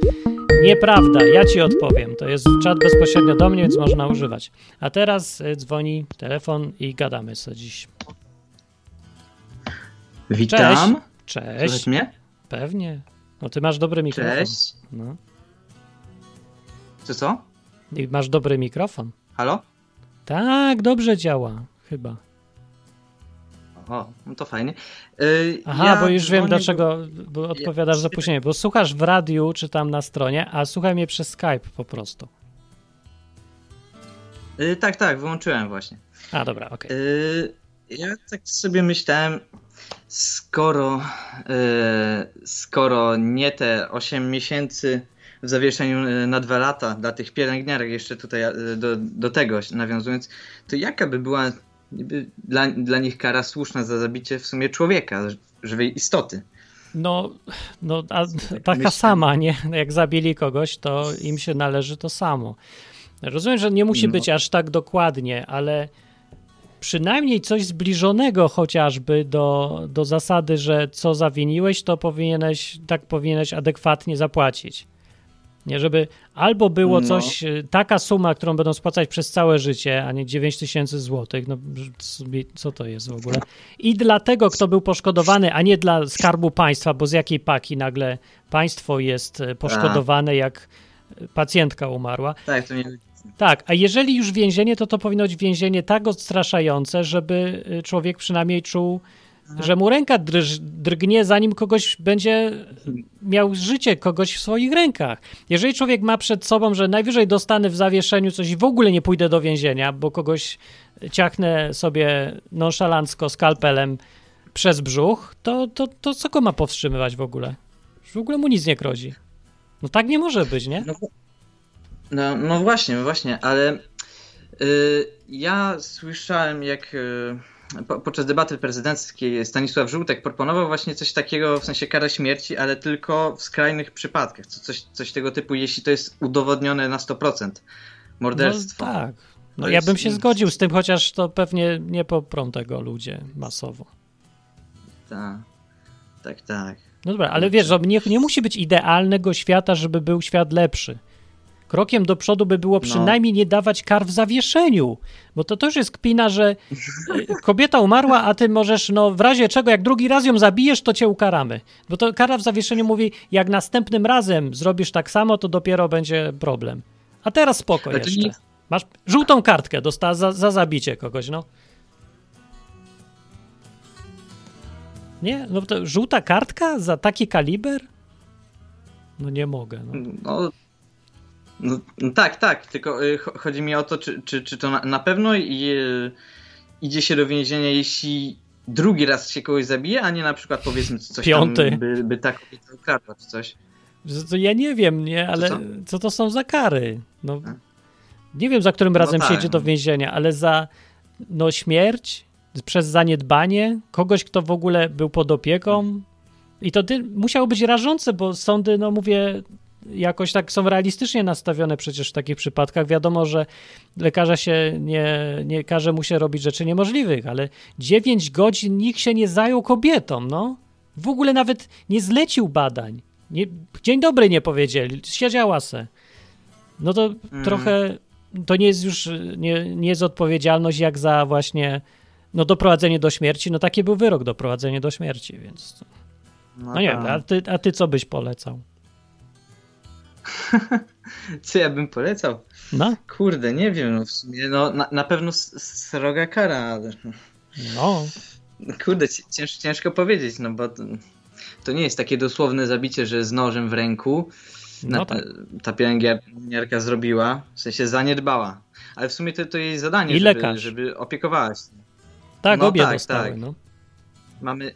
Nieprawda, ja ci odpowiem. To jest czat bezpośrednio do mnie, więc można używać. A teraz y, dzwoni telefon i gadamy co dziś. Witam. Cześć. Słychać mnie? Pewnie. No ty masz dobry mikrofon. Cześć. No. Co co? I masz dobry mikrofon. Halo? Tak, dobrze działa. Chyba. O, no to fajnie. Yy, Aha, ja bo już wiem dlaczego, bo odpowiadasz za Ja- opóźnienie. Bo słuchasz w radiu czy tam na stronie, a słuchaj mnie przez Skype po prostu. Yy, tak, tak, wyłączyłem właśnie. A, dobra, okej. Yy, ja tak sobie myślałem, skoro, yy, skoro nie te 8 miesięcy w zawieszeniu yy, na dwa lata dla tych pielęgniarek jeszcze tutaj yy, do, do tego nawiązując, to jaka by była niby dla, dla nich kara słuszna za zabicie w sumie człowieka, żywej istoty? No, no a taka myślę. sama, nie? Jak zabili kogoś, to im się należy to samo. Rozumiem, że nie musi No. być aż tak dokładnie, ale przynajmniej coś zbliżonego chociażby do, do zasady, że co zawiniłeś, to powinieneś, tak powinieneś adekwatnie zapłacić. Nie, żeby albo było No. coś, y, taka suma, którą będą spłacać przez całe życie, a nie 9 tysięcy złotych, no co to jest w ogóle? I dla tego, kto był poszkodowany, a nie dla skarbu państwa, bo z jakiej paki nagle państwo jest e, poszkodowane, jak e, pacjentka umarła. Tak, to nie... Tak, a jeżeli już więzienie, to to powinno być więzienie tak odstraszające, żeby y, człowiek przynajmniej czuł, że mu ręka drż, drgnie, zanim kogoś będzie miał życie kogoś w swoich rękach. Jeżeli człowiek ma przed sobą, że najwyżej dostanę w zawieszeniu coś i w ogóle nie pójdę do więzienia, bo kogoś ciachnę sobie nonszalancko skalpelem przez brzuch, to, to, to co go ma powstrzymywać w ogóle? W ogóle mu nic nie grozi. No tak nie może być, nie? No, no, no właśnie, właśnie, ale y, ja słyszałem, jak y, po, podczas debaty prezydenckiej Stanisław Żółtek proponował właśnie coś takiego, w sensie karę śmierci, ale tylko w skrajnych przypadkach. Co, coś, coś tego typu, jeśli to jest udowodnione na 100%. Morderstwo. No tak. No ja jest- bym się zgodził z tym, chociaż to pewnie nie poprą tego ludzie masowo. Tak, tak, tak. No dobra, ale wiesz, że nie, nie musi być idealnego świata, żeby był świat lepszy. Krokiem do przodu by było No. przynajmniej nie dawać kar w zawieszeniu, bo to też jest kpina, że y, kobieta umarła, a ty możesz, no w razie czego, jak drugi raz ją zabijesz, to cię ukaramy. Bo to kara w zawieszeniu mówi, jak następnym razem zrobisz tak samo, to dopiero będzie problem. A teraz spoko Ale to jeszcze. nie- Masz żółtą kartkę, dostała za, za zabicie kogoś, no. Nie? No to żółta kartka za taki kaliber? No nie mogę. No. No, no, no tak, tak, tylko y, cho- chodzi mi o to, czy, czy, czy to na, na pewno i, y, idzie się do więzienia, jeśli drugi raz się kogoś zabije, a nie na przykład powiedzmy coś Piąty. tam, by, by ta kobieta ukradła czy coś. To ja nie wiem, nie, ale co? co to są za kary? No, A? nie wiem, za którym No razem tak, się idzie do no. więzienia, ale za no, śmierć, przez zaniedbanie, kogoś, kto w ogóle był pod opieką. I to ty, musiało być rażące, bo sądy, no mówię, jakoś tak są realistycznie nastawione przecież w takich przypadkach. Wiadomo, że lekarza się nie, nie każe mu się robić rzeczy niemożliwych, ale 9 godzin nikt się nie zajął kobietą, no. W ogóle nawet nie zlecił badań. Nie, dzień dobry nie powiedzieli, siedziała se. No to Mm. trochę, to nie jest już, nie, nie jest odpowiedzialność jak za właśnie, no doprowadzenie do śmierci, no taki był wyrok, doprowadzenie do śmierci, więc, no nie tak. wiem, a ty, a ty co byś polecał? [laughs] Co ja bym polecał? No, Kurde, nie wiem, no w sumie, no na, na pewno sroga kara, ale no, kurde, ci- cięż, ciężko powiedzieć, no bo to, to nie jest takie dosłowne zabicie, że z nożem w ręku no na, tak. ta pielęgniarka zrobiła, w sensie zaniedbała. Ale w sumie to, to jej zadanie, I żeby, lekarz. żeby opiekowała się. Tak, no obie tak, dostały, tak. no. Mamy,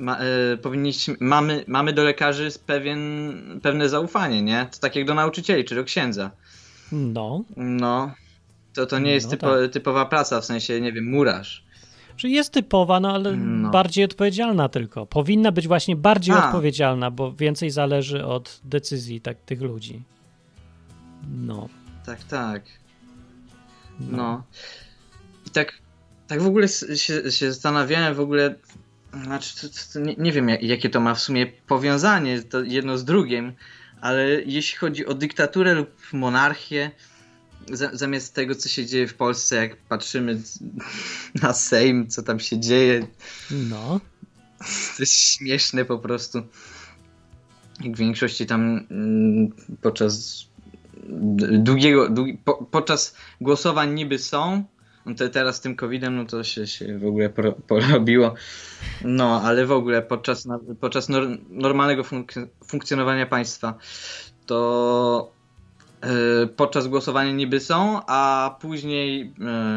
ma, e, powinniśmy, mamy, mamy do lekarzy pewien, pewne zaufanie, nie? To tak jak do nauczycieli czy do księdza. No, No, to, to nie jest No typo, tak. typowa praca, w sensie, nie wiem, murarz. Czyli jest typowa, no ale No. bardziej odpowiedzialna tylko. Powinna być właśnie bardziej A. odpowiedzialna, bo więcej zależy od decyzji tak, tych ludzi. No. Tak, tak. No. I tak, tak w ogóle się, się zastanawiałem w ogóle, znaczy, nie, nie wiem jak, jakie to ma w sumie powiązanie to jedno z drugim, ale jeśli chodzi o dyktaturę lub monarchię, za, zamiast tego, co się dzieje w Polsce, jak patrzymy [laughs] na Sejm, co tam się dzieje, No. [laughs] to jest śmieszne po prostu. Jak w większości tam mm, podczas długiego, długi, po, podczas głosowań niby są, no to teraz z tym covidem, no to się, się w ogóle poro- porobiło. No, ale w ogóle podczas, podczas nor, normalnego funk- funkcjonowania państwa to e, podczas głosowania niby są, a później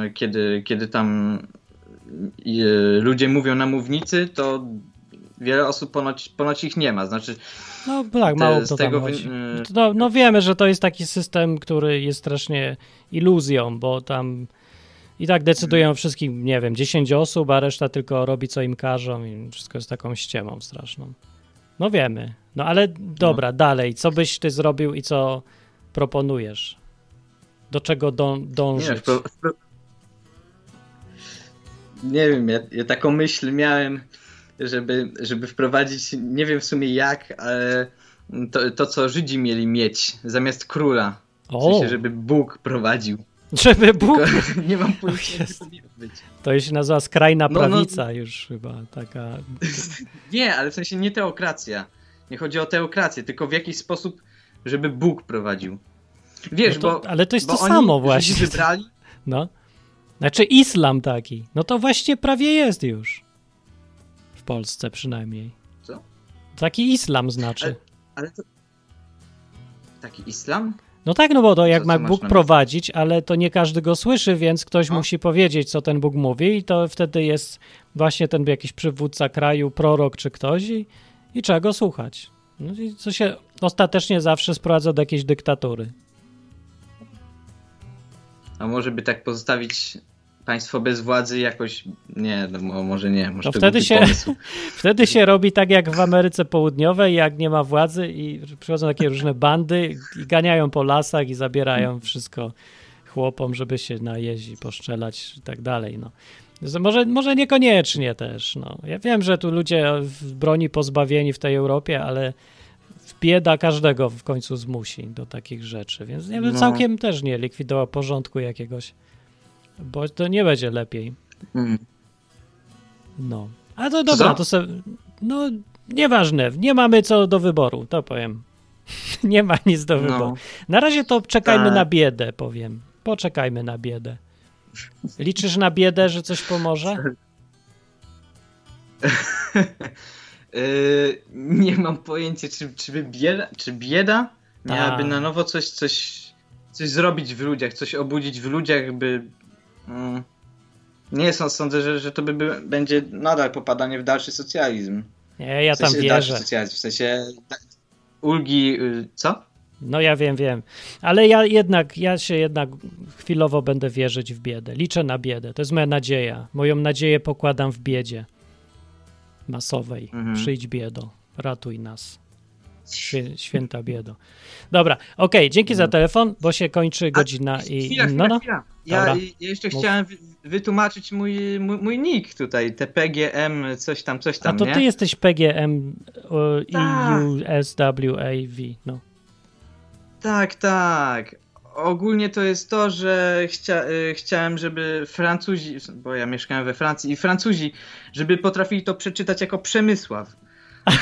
e, kiedy, kiedy tam e, ludzie mówią na mównicy, to wiele osób ponoć, ponoć ich nie ma. Znaczy, No tak, Te- mało z to tego wy- No, no wiemy, że to jest taki system, który jest strasznie iluzją, bo tam i tak decydują o wszystkim, nie wiem, 10 osób, a reszta tylko robi co im każą i wszystko jest taką ściemą straszną. No wiemy. No ale dobra, dalej, co byś ty zrobił i co proponujesz? Do czego dą, nie, dążyć? wpro- nie wiem, ja, ja taką myśl miałem, żeby, żeby wprowadzić, nie wiem w sumie jak, ale to, to co Żydzi mieli mieć zamiast króla. W O, sensie, żeby Bóg prowadził. Żeby Bóg... Tylko [laughs] nie mam pojęcia, jest. być. To się nazywa skrajna No, no. prawica już chyba, taka... [laughs] Nie, ale w sensie nie teokracja. Nie chodzi o teokrację, tylko w jakiś sposób, żeby Bóg prowadził. Wiesz, No to, bo, ale to jest to samo właśnie. wybrali, [laughs] No. Znaczy islam taki. No to właśnie prawie jest już. W Polsce przynajmniej. Co? Taki islam znaczy. Ale- ale to... Taki islam? No tak, no bo to jak Co- ma co masz Bóg prowadzić, ale to nie każdy go słyszy, więc ktoś No. musi powiedzieć, co ten Bóg mówi i to wtedy jest właśnie ten jakiś przywódca kraju, prorok czy ktoś i, i trzeba go słuchać. No i co się ostatecznie zawsze sprowadza do jakiejś dyktatury. A może by tak pozostawić państwo bez władzy jakoś... Nie, no mo- może nie. Może To to wtedy się- pomysł. [laughs] Wtedy się robi tak jak w Ameryce Południowej, jak nie ma władzy i przychodzą takie różne bandy i ganiają po lasach i zabierają wszystko chłopom, żeby się najeździ, poszczelać i tak dalej. No. Może, może niekoniecznie też. No. Ja wiem, że tu ludzie w broni pozbawieni w tej Europie, ale bieda każdego w końcu zmusi do takich rzeczy, więc nie wiem, No. całkiem też nie likwidował porządku jakiegoś, bo to nie będzie lepiej. Mm. No. A to dobra, co? to se, no nieważne, nie mamy co do wyboru, to powiem. [laughs] nie ma nic do wyboru. No. Na razie to czekajmy Tak. na biedę, powiem. Poczekajmy na biedę. Liczysz na biedę, że coś pomoże? Yy, [laughs] nie mam pojęcia, czy, czy, bieda, czy bieda miałaby Tak. na nowo coś, coś, coś zrobić w ludziach, coś obudzić w ludziach, by... Mm, nie sądzę, sądzę że, że to by, by będzie nadal popadanie w dalszy socjalizm. Nie, ja w tam sensie dalszy wierzę. socjalizm, w sensie ulgi... y, co? No ja wiem, wiem. Ale ja jednak, ja się jednak chwilowo będę wierzyć w biedę. Liczę na biedę. To jest moja nadzieja. Moją nadzieję pokładam w biedzie masowej. Mhm. Przyjdź biedo, ratuj nas. Świę, święta biedo. Dobra, okej, dzięki za telefon, bo się kończy godzina i... Chwila, chwila, No, no. chwila. Ja, ja jeszcze Mów. chciałem wy, wytłumaczyć mój, mój, mój nick tutaj, TPGM, coś tam, coś A tam, to nie? ty jesteś PGM o, Tak. EUSWAV, no. Tak, tak. Ogólnie to jest to, że chcia, y, chciałem, żeby Francuzi, bo ja mieszkałem we Francji, i Francuzi, żeby potrafili to przeczytać jako Przemysław. [laughs]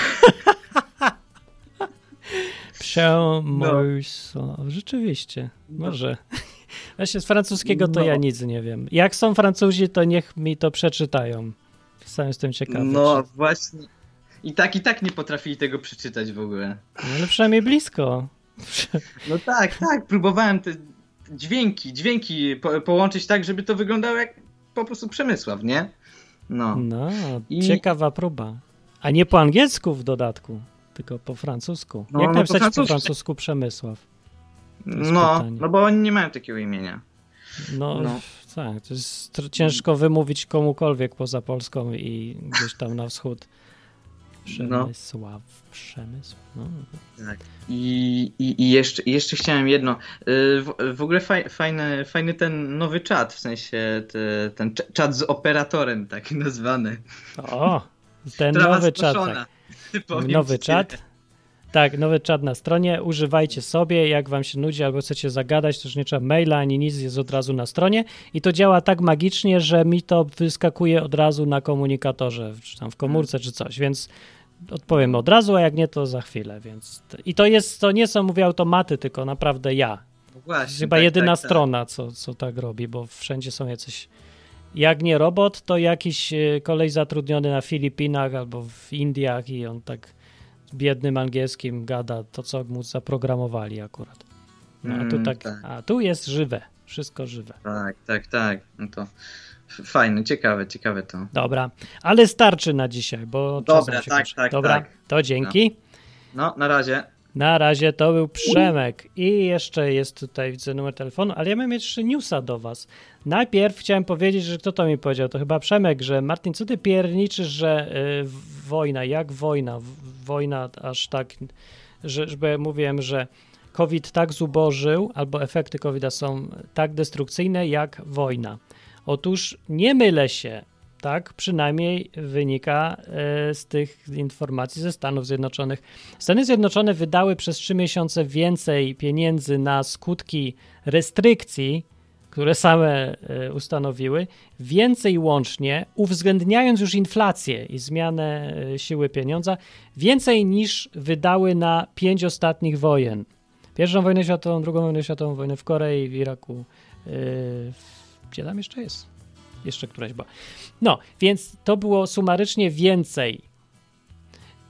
Przemysł. Rzeczywiście, może. Właśnie z francuskiego to No. ja nic nie wiem. Jak są Francuzi, to niech mi to przeczytają. Sam jestem ciekawy. No czy- właśnie. I tak, i tak nie potrafili tego przeczytać w ogóle. No, ale przynajmniej blisko. No tak, tak, próbowałem te dźwięki, dźwięki po, połączyć tak, żeby to wyglądało jak po prostu Przemysław, nie? No. No, I- ciekawa próba. A nie po angielsku w dodatku, tylko po francusku. No, Jak no po napisać po francusku. francusku Przemysław? No, pytanie. no bo oni nie mają takiego imienia. No, No. tak, to jest ciężko wymówić komukolwiek poza Polską i gdzieś tam na wschód. [laughs] Przemysław, Przemysł. No. Tak. I, i, i jeszcze, jeszcze chciałem jedno. Y, W, w ogóle faj, fajny, fajny ten nowy czat, w sensie te, ten cz- czat z operatorem, tak [laughs] nazwany. O, ten Trawa nowy czat. Tak. Nowy czat. Tak, nowy czat na stronie. Używajcie sobie, jak wam się nudzi albo chcecie zagadać, to już nie trzeba maila ani nic, jest od razu na stronie. I to działa tak magicznie, że mi to wyskakuje od razu na komunikatorze, czy tam w komórce, czy coś, więc odpowiem od razu, a jak nie, to za chwilę. Więc I to jest, to nie są, mówię, automaty, tylko naprawdę ja. No właśnie, chyba tak, jedyna tak, tak. strona, Co, co tak robi, bo wszędzie są jacyś. Jak nie robot, to jakiś e, kolej zatrudniony na Filipinach albo w Indiach i on tak biednym angielskim gada to, co mu zaprogramowali akurat. No, a tu Mm, tak, tak. a tu jest żywe, wszystko żywe. Tak, tak, tak. No to fajne, ciekawe, ciekawe to. Dobra, ale starczy na dzisiaj, bo Dobra, się tak, kończy. tak, Dobra, tak. to dzięki. No, na razie. Na razie to był Przemek. I jeszcze jest tutaj, widzę numer telefonu, ale ja mam jeszcze newsa do was. Najpierw chciałem powiedzieć, że kto to mi powiedział, to chyba Przemek, że Martin, co ty pierniczysz, że y, wojna, jak wojna, wojna aż tak, że, że mówiłem, że COVID tak zubożył, albo efekty COVID-a są tak destrukcyjne jak wojna. Otóż nie mylę się, tak przynajmniej wynika e, z tych informacji ze Stanów Zjednoczonych. Stany Zjednoczone wydały przez trzy miesiące więcej pieniędzy na skutki restrykcji, które same e, ustanowiły, więcej łącznie, uwzględniając już inflację i zmianę e, siły pieniądza, więcej niż wydały na pięć ostatnich wojen. Pierwszą wojnę światową, drugą wojnę światową, wojnę w Korei, w Iraku. Yy, gdzie tam jeszcze jest? Jeszcze któraś była. No, więc to było sumarycznie więcej.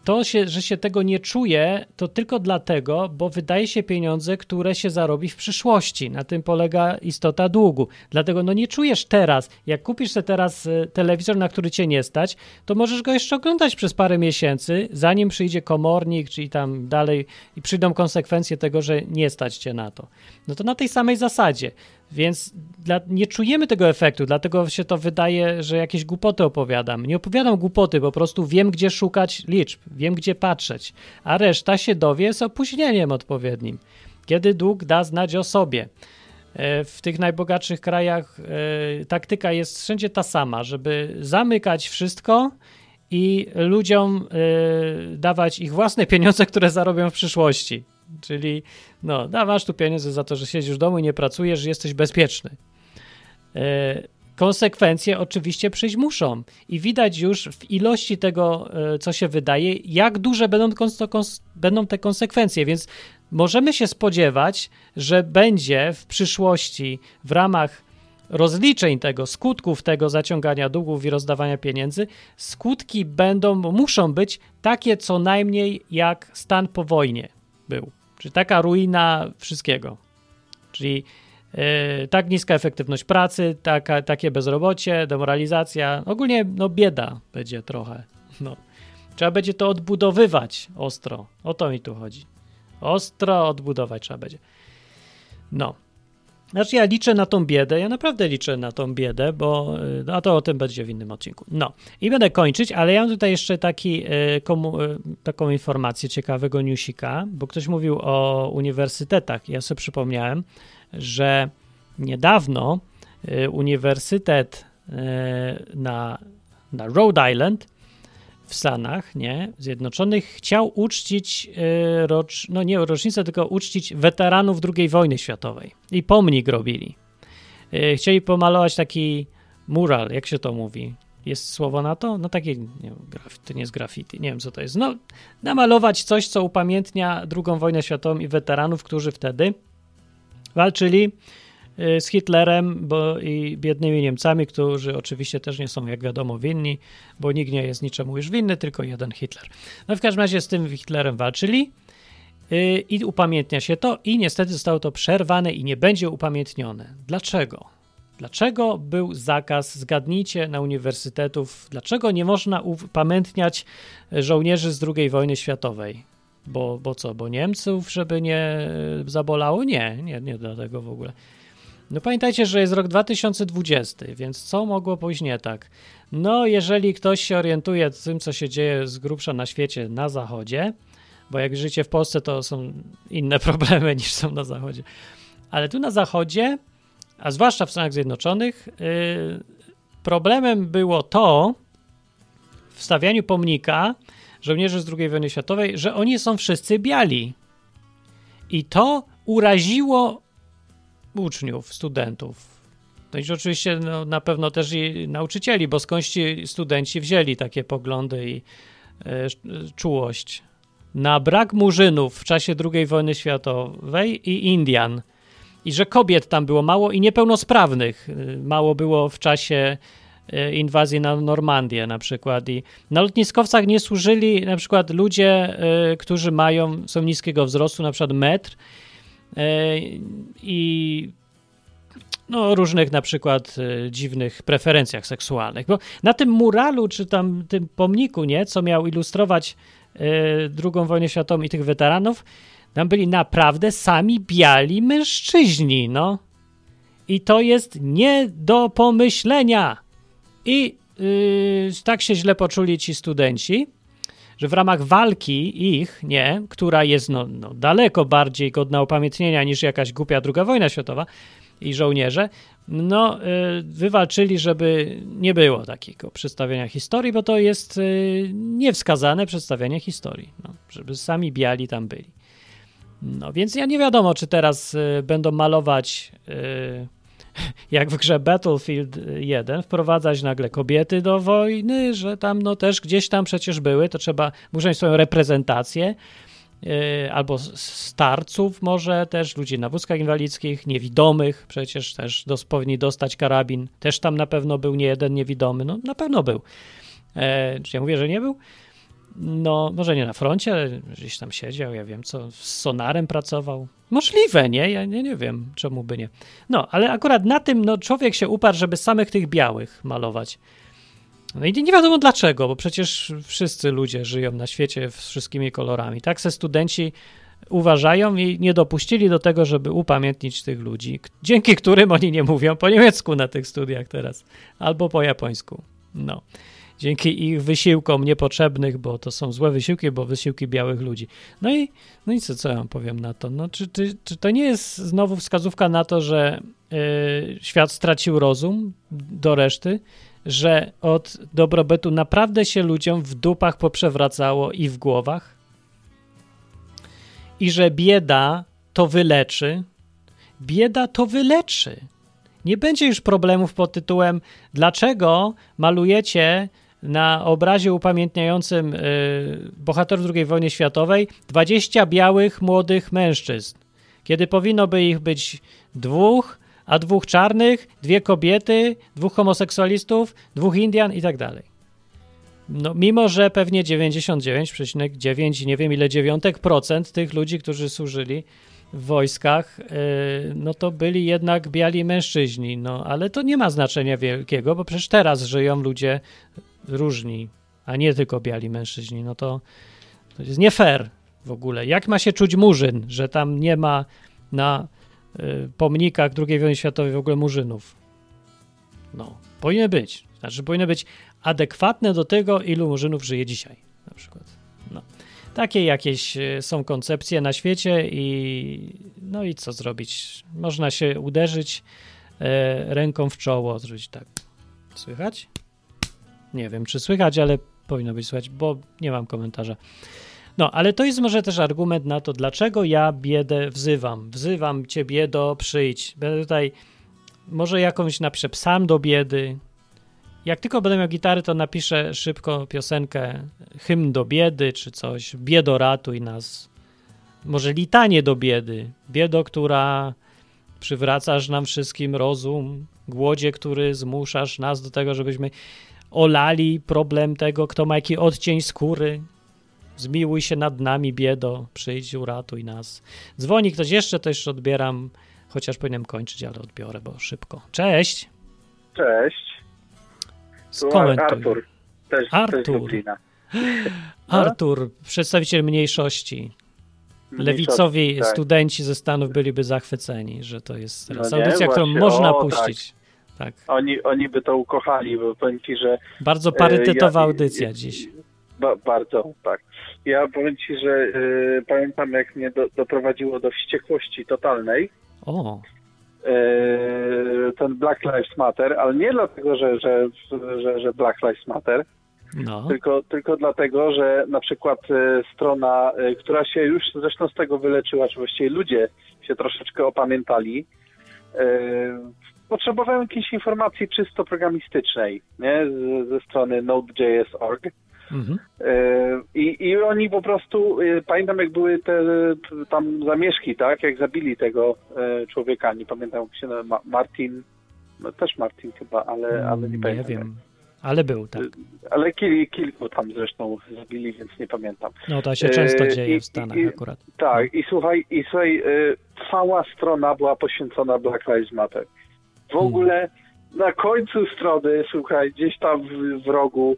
To, się, że się tego nie czuje, to tylko dlatego, bo wydaje się pieniądze, które się zarobi w przyszłości. Na tym polega istota długu. Dlatego no nie czujesz teraz. Jak kupisz sobie teraz e, telewizor, na który cię nie stać, to możesz go jeszcze oglądać przez parę miesięcy, zanim przyjdzie komornik, czyli tam dalej i przyjdą konsekwencje tego, że nie stać cię na to. No to na tej samej zasadzie. Więc dla, nie czujemy tego efektu, dlatego się to wydaje, że jakieś głupoty opowiadam. Nie opowiadam głupoty, po prostu wiem, gdzie szukać liczb, wiem, gdzie patrzeć, a reszta się dowie z opóźnieniem odpowiednim. Kiedy dług da znać o sobie. E, W tych najbogatszych krajach e, taktyka jest wszędzie ta sama, żeby zamykać wszystko i ludziom y, dawać ich własne pieniądze, które zarobią w przyszłości. Czyli, no, dawasz tu pieniądze za to, że siedzisz w domu i nie pracujesz, jesteś bezpieczny. Y, konsekwencje oczywiście przyjść muszą. I widać już w ilości tego, y, co się wydaje, jak duże będą, będą te konsekwencje. Więc możemy się spodziewać, że będzie w przyszłości w ramach rozliczeń tego, skutków tego zaciągania długów i rozdawania pieniędzy, skutki będą, muszą być takie co najmniej jak stan po wojnie był. Czyli taka ruina wszystkiego. Czyli yy, tak niska efektywność pracy, taka, takie bezrobocie, demoralizacja, ogólnie no bieda będzie trochę. No. Trzeba będzie to odbudowywać ostro. O to mi tu chodzi. Ostro odbudować trzeba będzie. No. Znaczy ja liczę na tą biedę, ja naprawdę liczę na tą biedę, bo y, a to o tym będzie w innym odcinku. No i będę kończyć, ale ja mam tutaj jeszcze taki, y, komu, y, taką informację ciekawego newsika, bo ktoś mówił o uniwersytetach. Ja sobie przypomniałem, że niedawno uniwersytet na, na Rhode Island w Stanach, nie, Zjednoczonych, chciał uczcić, yy, rocz, no nie rocznicę, tylko uczcić weteranów II wojny światowej. I pomnik robili. Yy, chcieli pomalować taki mural, jak się to mówi. Jest słowo na to? No takie, nie to nie jest graffiti, nie wiem co to jest. No, namalować coś, co upamiętnia II wojnę światową i weteranów, którzy wtedy walczyli z Hitlerem bo i biednymi Niemcami, którzy oczywiście też nie są, jak wiadomo, winni, bo nikt nie jest niczemu już winny, tylko jeden Hitler. No w każdym razie z tym Hitlerem walczyli y, i upamiętnia się to i niestety zostało to przerwane i nie będzie upamiętnione. Dlaczego? Dlaczego był zakaz, zgadnijcie, na uniwersytetów, dlaczego nie można upamiętniać żołnierzy z II wojny światowej? Bo, bo co, bo Niemców, żeby nie zabolało? Nie, nie, nie dlatego w ogóle. No pamiętajcie, że jest rok 2020, więc co mogło pójść nie tak? No, jeżeli ktoś się orientuje tym, co się dzieje z grubsza na świecie na zachodzie, bo jak życie w Polsce, to są inne [laughs] problemy niż są na zachodzie. Ale tu na zachodzie, a zwłaszcza w Stanach Zjednoczonych, yy, problemem było to w stawianiu pomnika żołnierzy z II wojny światowej, że oni są wszyscy biali. I to uraziło uczniów, studentów. No i oczywiście no, na pewno też i nauczycieli, bo skądś ci studenci wzięli takie poglądy i e, czułość na brak murzynów w czasie II wojny światowej i Indian. I że kobiet tam było mało i niepełnosprawnych e, mało było w czasie e, inwazji na Normandię na przykład. I na lotniskowcach nie służyli na przykład ludzie, e, którzy mają, są niskiego wzrostu, na przykład metr i no, różnych na przykład e, dziwnych preferencjach seksualnych. Bo na tym muralu, czy tam tym pomniku, nie, co miał ilustrować II e, wojnę światową i tych weteranów, tam byli naprawdę sami biali mężczyźni, no. I to jest nie do pomyślenia. I yy, tak się źle poczuli ci studenci, że w ramach walki ich, nie, która jest no, no, daleko bardziej godna upamiętnienia niż jakaś głupia druga wojna światowa i żołnierze, no, y, wywalczyli, żeby nie było takiego przedstawienia historii, bo to jest y, niewskazane przedstawienie historii, no, żeby sami biali tam byli. No więc ja nie wiadomo, czy teraz y, będą malować jak w grze Battlefield 1 wprowadzać nagle kobiety do wojny, że tam no też gdzieś tam przecież były, to trzeba muszą swoją reprezentację yy, albo starców może też, ludzi na wózkach inwalidzkich, niewidomych, przecież też powinni dostać karabin, też tam na pewno był nie jeden niewidomy, no na pewno był. E, czy ja mówię, że nie był? no może nie na froncie, ale gdzieś tam siedział, ja wiem co, z sonarem pracował. Możliwe, nie? Ja nie, nie wiem, czemu by nie. No, ale akurat na tym no, człowiek się uparł, żeby samych tych białych malować. No i nie wiadomo dlaczego, bo przecież wszyscy ludzie żyją na świecie z wszystkimi kolorami. Tak se studenci uważają i nie dopuścili do tego, żeby upamiętnić tych ludzi, dzięki którym oni nie mówią po niemiecku na tych studiach teraz, albo po japońsku. No dzięki ich wysiłkom niepotrzebnych, bo to są złe wysiłki, bo wysiłki białych ludzi. No i, no i co, co ja wam powiem na to? No, czy, czy, czy to nie jest znowu wskazówka na to, że yy, świat stracił rozum do reszty, że od dobrobytu naprawdę się ludziom w dupach poprzewracało i w głowach? I że bieda to wyleczy? Bieda to wyleczy. Nie będzie już problemów pod tytułem dlaczego malujecie na obrazie upamiętniającym y, bohaterów II wojny światowej 20 białych młodych mężczyzn, kiedy powinno by ich być dwóch, a dwóch czarnych, dwie kobiety, dwóch homoseksualistów, dwóch Indian i tak dalej. No, mimo, że pewnie 99,9, nie wiem ile dziewiątek procent tych ludzi, którzy służyli w wojskach, yy, no to byli jednak biali mężczyźni, no ale to nie ma znaczenia wielkiego, bo przecież teraz żyją ludzie różni, a nie tylko biali mężczyźni, no to, to jest nie fair w ogóle. Jak ma się czuć murzyn, że tam nie ma na y, pomnikach II wojny światowej w ogóle murzynów? No, powinny być. Znaczy, powinny być adekwatne do tego, ilu murzynów żyje dzisiaj, na przykład. No. Takie jakieś y, są koncepcje na świecie i no i co zrobić? Można się uderzyć e, ręką w czoło, zrobić tak. Słychać? Nie wiem, czy słychać, ale powinno być słychać, bo nie mam komentarza. No, ale to jest może też argument na to, dlaczego ja biedę wzywam. Wzywam cię, biedo, przyjdź. Będę tutaj, może jakąś napiszę psam do biedy. Jak tylko będę miał gitary, to napiszę szybko piosenkę hymn do biedy, czy coś. Biedo, ratuj nas. Może litanie do biedy. Biedo, która przywracasz nam wszystkim rozum. Głodzie, który zmuszasz nas do tego, żebyśmy olali problem tego, kto ma jaki odcień skóry. Zmiłuj się nad nami, biedo, przyjdź, uratuj nas. Dzwoni ktoś jeszcze, to jeszcze odbieram, chociaż powinienem kończyć, ale odbiorę, bo szybko. Cześć. Cześć. Skomentuj. Artur. Też, Artur. Też. Artur, [laughs] przedstawiciel mniejszości. Lewicowi tak. studenci ze Stanów byliby zachwyceni, że to jest teraz No nie, audycja, którą właśnie, można o, puścić. Tak. Oni, oni by to ukochali, bo powiem ci, że Bardzo parytetowa ja- audycja dziś. ba, bardzo, tak. Ja powiem ci, że y, pamiętam jak mnie do, doprowadziło do wściekłości totalnej O, y, ten Black Lives Matter, ale nie dlatego, że, że, że, że Black Lives Matter, no. tylko, tylko dlatego, że na przykład e, strona, e, która się już zresztą z tego wyleczyła, czy właściwie ludzie się troszeczkę opamiętali, potrzebowałem jakiejś informacji czysto programistycznej, nie? Z, ze strony Node.js.org. Mhm. E, I, I oni po prostu, e, pamiętam jak były te tam zamieszki, tak? Jak zabili tego e, człowieka, nie pamiętam jak się nazywa, Ma- Martin, no też Martin chyba, ale, ale nie, nie pamiętam. wiem, ale był, tak. Ale kil, kilku tam zresztą zabili, więc nie pamiętam. No to się często dzieje i- w Stanach i- akurat. Tak, i słuchaj, i słuchaj, cała strona była poświęcona Black Lives Matter. W ogóle na końcu strony, słuchaj, gdzieś tam w, w rogu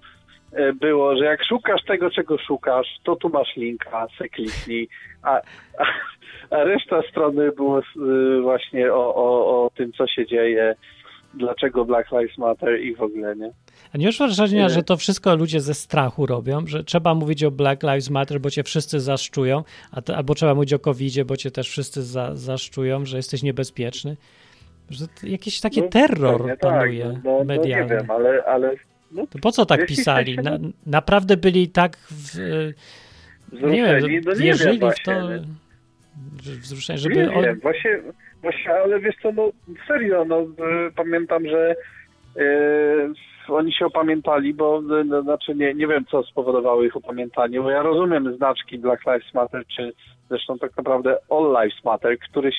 y, było, że jak szukasz tego, czego szukasz, to tu masz linka, se kliknij, a, a, a reszta strony było y, właśnie o, o, o tym, co się dzieje, dlaczego Black Lives Matter i w ogóle, nie? A nie masz wrażenia, Nie. że to wszystko ludzie ze strachu robią, że trzeba mówić o Black Lives Matter, bo cię wszyscy zaszczują, a to, albo trzeba mówić o covid bo cię też wszyscy za, zaszczują, że jesteś niebezpieczny. Że to jakiś taki No, terror pewnie panuje tak, no, no, no, nie wiem, ale, ale no, To po co tak W pisali? Na, naprawdę byli tak w, nie wiem, no nie wierzyli wiem w właśnie, to, nie? że- wzruszeni, Żeby nie wiem, właśnie, właśnie, ale wiesz co, no serio, no y, pamiętam, że y, oni się opamiętali, bo no, znaczy nie, nie wiem, co spowodowało ich opamiętanie, bo ja rozumiem znaczki Black Lives Matter, czy zresztą tak naprawdę All Lives Matter, któryś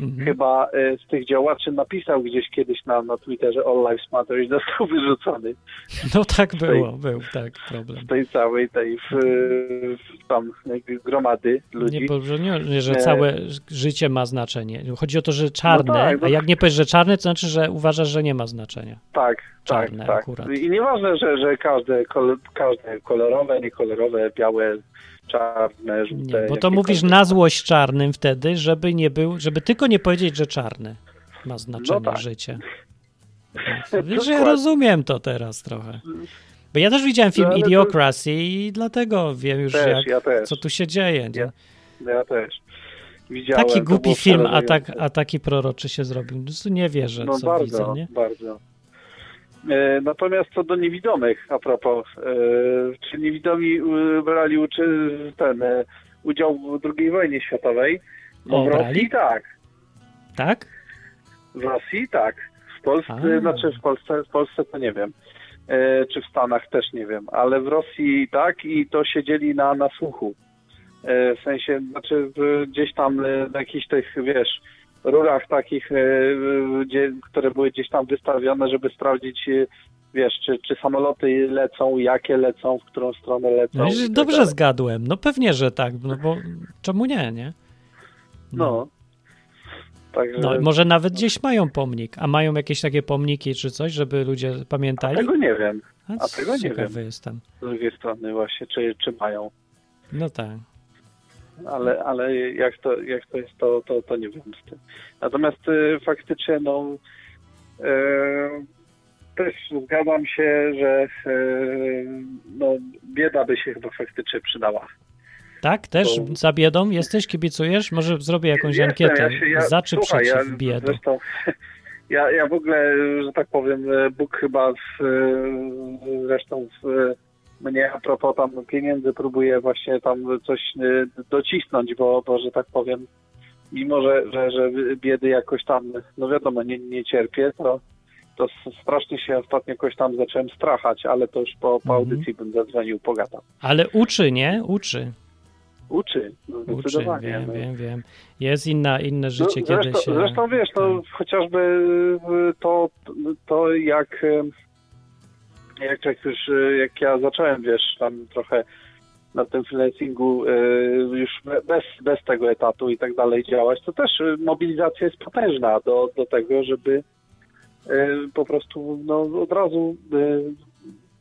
Mhm. chyba y, z tych działaczy napisał gdzieś kiedyś na, na Twitterze All Lives Matter i został [laughs] wyrzucony No tak było, był tak problem. z tej całej tej w, w tam gromady ludzi. Nie, bo, że, nie, że całe życie ma znaczenie. Chodzi o to, że czarne, No tak, a jak nie powiesz, że czarne, to znaczy, że uważasz, że nie ma znaczenia. Tak, Czarne tak, tak. akurat. I nieważne, że, że każde, kol, każde kolorowe, niekolorowe, białe, czarne, żółte. Nie, bo to mówisz na złość czarnym wtedy, żeby nie był, żeby tylko nie powiedzieć, że czarne ma znaczenie No tak. życie. Wiesz, ja rozumiem to teraz trochę. Bo ja też widziałem film No, ale to- Idiocracy i dlatego wiem już, Też, jak, ja co tu się dzieje. Nie? Ja- Ja też. Widziałem, Taki głupi film, a, tak, a taki proroczy się zrobił. Po prostu nie wierzę, No co bardzo, widzę, nie? bardzo. E, Natomiast co do niewidomych, a propos, e, czy niewidomi e, brali uczy, ten, udział w II wojnie światowej? No w Rosji tak. Tak? W Rosji tak. W Polsce, A. znaczy w Polsce, w Polsce to nie wiem. Czy w Stanach też nie wiem, ale w Rosji tak i to siedzieli na, na słuchu. W sensie, znaczy gdzieś tam na jakichś tych, wiesz, rurach takich, e, gdzie, które były gdzieś tam wystawione, żeby sprawdzić, e, wiesz, czy, czy samoloty lecą, jakie lecą, w którą stronę lecą. No, tak dobrze dalej. zgadłem. No pewnie, że tak, no bo czemu nie, nie? No. Także No, może nawet gdzieś mają pomnik, a mają jakieś takie pomniki czy coś, żeby ludzie pamiętali? tego nie wiem. A, a tego nie wiem. jestem. Z drugiej strony właśnie, czy, czy mają. No tak. Ale, ale jak, to, jak to jest, to, to, to nie wiem z tym. Natomiast y, faktycznie, no, y, też zgadzam się, że y, no, bieda by się chyba faktycznie przydała. Tak? Też To- za biedą jesteś? Kibicujesz? Może zrobię jakąś Jestem, ankietę. ja się- ja- za czy słuchaj, przeciw ja, biedą? Zresztą, [laughs] ja, ja w ogóle, że tak powiem, Bóg chyba w, y, zresztą w, mnie a propos tam pieniędzy próbuje właśnie tam coś y, docisnąć, bo, bo że tak powiem, mimo że, że, że biedy jakoś tam, no wiadomo, nie, nie cierpię, to, to strasznie się ostatnio jakoś tam zacząłem strachać, ale to już po, po Mhm. audycji bym zadzwonił, pogadał. Ale uczy, nie? Uczy. Uczy, no Uczy, wiem, no. wiem, wiem. Jest inna, inne No, życie, kiedy zresztą, się... zresztą wiesz, no, chociażby y, to, to jak, y, jak, jak już y, jak ja zacząłem, wiesz, tam trochę na tym freelancingu y, już be- bez, bez tego etatu i tak dalej działać, to też y, mobilizacja jest potężna do, do tego, żeby po prostu no, od razu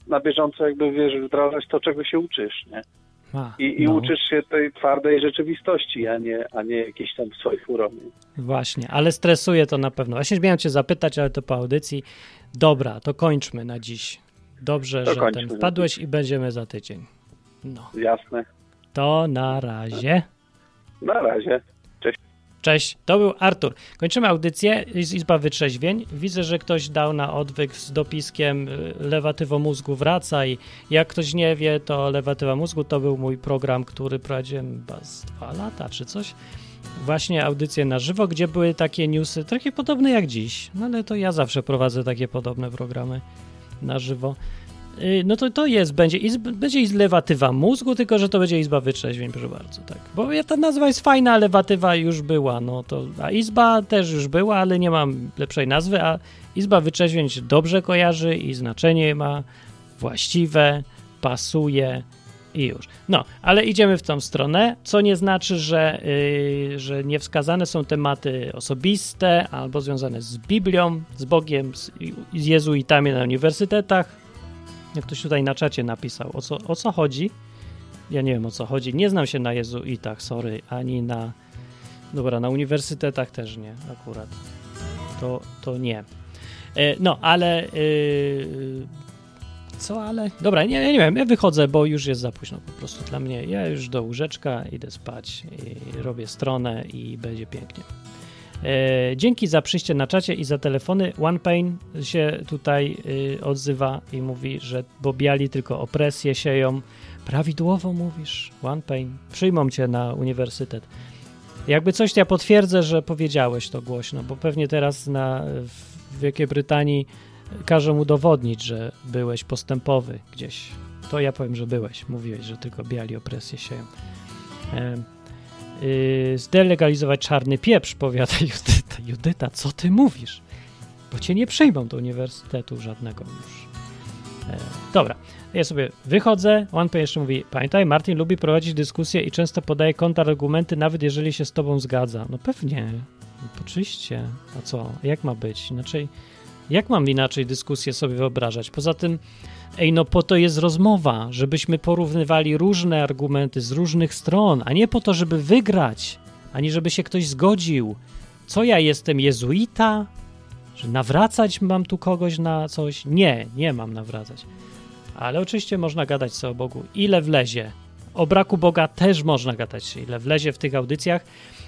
na bieżąco jakby wiesz, wdrażać to, czego się uczysz, nie? A, I, i no, uczysz się tej twardej rzeczywistości, a nie, a nie jakiejś tam swoich urobin. Właśnie, ale stresuje to na pewno. Właśnie miałem cię zapytać, ale to po audycji. Dobra, to kończmy na dziś. Dobrze, że ten wpadłeś i będziemy za tydzień. No, Jasne. to na razie. Na razie. Cześć, to był Artur. Kończymy audycję z Izba Wytrzeźwień. Widzę, że ktoś dał na odwyk z dopiskiem y, lewatywo mózgu wraca i jak ktoś nie wie, to lewatywa mózgu to był mój program, który prowadziłem chyba z dwa lata czy coś. Właśnie audycje na żywo, gdzie były takie newsy, trochę podobne jak dziś, no ale to ja zawsze prowadzę takie podobne programy na żywo. Y, No to to jest, będzie, izb, będzie iz- lewatywa mózgu, tylko że to będzie izba wytrzeźwień, proszę bardzo, tak. Bo ta nazwa jest fajna, a lewatywa już była, no to, a izba też już była, ale nie mam lepszej nazwy, a izba wytrzeźwień dobrze kojarzy i znaczenie ma właściwe, pasuje i już. No, ale idziemy w tą stronę, co nie znaczy, że, yy, że niewskazane są tematy osobiste albo związane z Biblią, z Bogiem, z, z jezuitami na uniwersytetach, jak ktoś tutaj na czacie napisał, o co, o co chodzi. Ja nie wiem o co chodzi. Nie znam się na jezuitach, sorry, ani na. Dobra, na uniwersytetach też nie, akurat. To, to nie. E, No, ale. Yy, co, ale. Dobra, nie, nie wiem, ja wychodzę, bo już jest za późno po prostu dla mnie. Ja już do łóżeczka idę spać, robię stronę i będzie pięknie. E, dzięki za przyjście na czacie i za telefony. OnePain się tutaj y, odzywa i mówi, że bo biali tylko opresję sieją. Prawidłowo mówisz, OnePain. Przyjmą cię na uniwersytet. Jakby coś, to ja potwierdzę, że powiedziałeś to głośno, bo pewnie teraz na, w Wielkiej Brytanii każą udowodnić, że byłeś postępowy gdzieś. To ja powiem, że byłeś. Mówiłeś, że tylko biali opresję sieją. Yy, zdelegalizować czarny pieprz, powiada [laughs] Judyta. Judyta, co ty mówisz? Bo cię nie przyjmą do uniwersytetu żadnego już. E, dobra, ja sobie wychodzę. OnePay jeszcze mówi, pamiętaj, Martin lubi prowadzić dyskusję i często podaje kontrargumenty, nawet jeżeli się z tobą zgadza. No pewnie, oczywiście. A co? Jak ma być? Inaczej, jak mam inaczej dyskusję sobie wyobrażać? Poza tym, Ej, no po to jest rozmowa, żebyśmy porównywali różne argumenty z różnych stron, a nie po to, żeby wygrać, ani żeby się ktoś zgodził. Co ja jestem, jezuita? Że nawracać mam tu kogoś na coś? Nie, nie mam nawracać. Ale oczywiście można gadać sobie o Bogu, ile wlezie. O braku Boga też można gadać, ile wlezie w tych audycjach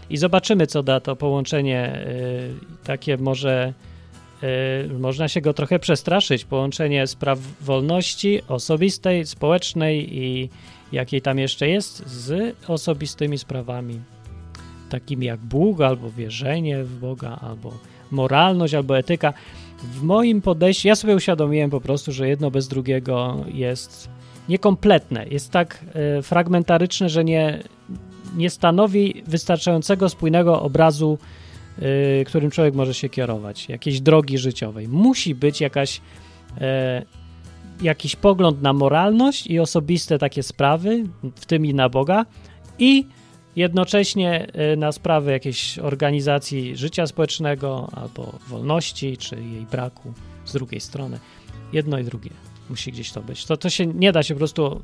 i zobaczymy, co da to połączenie yy, takie może można się go trochę przestraszyć. Połączenie spraw wolności osobistej, społecznej i jakiej tam jeszcze jest, z osobistymi sprawami, takimi jak Bóg, albo wierzenie w Boga, albo moralność, albo etyka. W moim podejściu, ja sobie uświadomiłem po prostu, że jedno bez drugiego jest niekompletne, jest tak y, fragmentaryczne, że nie, nie stanowi wystarczającego spójnego obrazu, y, którym człowiek może się kierować, jakiejś drogi życiowej. Musi być jakaś, y, jakiś pogląd na moralność i osobiste takie sprawy, w tym i na Boga, i jednocześnie y, na sprawy jakiejś organizacji życia społecznego albo wolności, czy jej braku z drugiej strony. Jedno i drugie musi gdzieś to być. To, to się nie da się po prostu.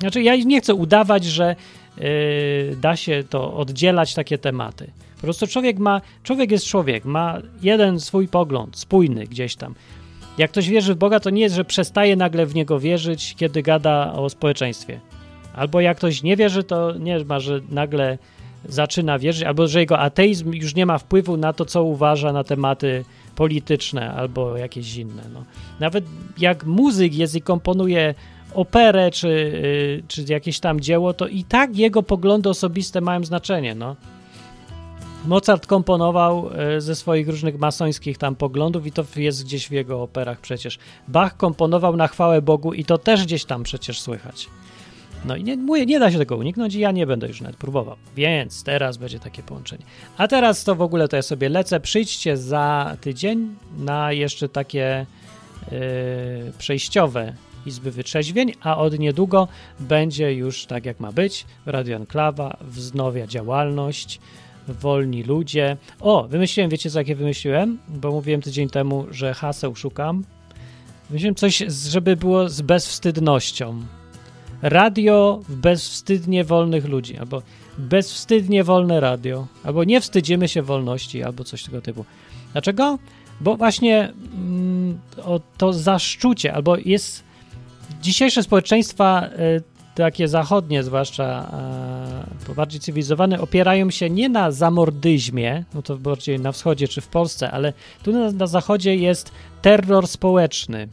Znaczy, ja nie chcę udawać, że yy, da się to oddzielać takie tematy. Po prostu człowiek ma, człowiek jest człowiek, ma jeden swój pogląd, spójny gdzieś tam. Jak ktoś wierzy w Boga, to nie jest, że przestaje nagle w niego wierzyć, kiedy gada o społeczeństwie. Albo jak ktoś nie wierzy, to nie ma, że nagle zaczyna wierzyć, albo że jego ateizm już nie ma wpływu na to, co uważa na tematy polityczne albo jakieś inne. No. Nawet jak muzyk jest i komponuje operę czy, y, czy jakieś tam dzieło, to i tak jego poglądy osobiste mają znaczenie. No. Mozart komponował y, ze swoich różnych masońskich tam poglądów i to jest gdzieś w jego operach przecież. Bach komponował na chwałę Bogu i to też gdzieś tam przecież słychać. No i nie, mówię, nie da się tego uniknąć i ja nie będę już nawet próbował. Więc teraz będzie takie połączenie. A teraz to w ogóle to ja sobie lecę. Przyjdźcie za tydzień na jeszcze takie yy, przejściowe Izby Wytrzeźwień, a od niedługo będzie już tak jak ma być. Radio Enklawa wznowia działalność, wolni ludzie. O, wymyśliłem, wiecie co jakie wymyśliłem? Bo mówiłem tydzień temu, że haseł szukam. Wymyśliłem coś, żeby było z bezwstydnością radio bezwstydnie wolnych ludzi, albo bezwstydnie wolne radio, albo nie wstydzimy się wolności, albo coś tego typu. Dlaczego? Bo właśnie mm, o, to zaszczucie, albo jest dzisiejsze społeczeństwa, y, takie zachodnie zwłaszcza, y, bardziej cywilizowane, opierają się nie na zamordyzmie, no to bardziej na wschodzie czy w Polsce, ale tu na, na zachodzie jest terror społeczny,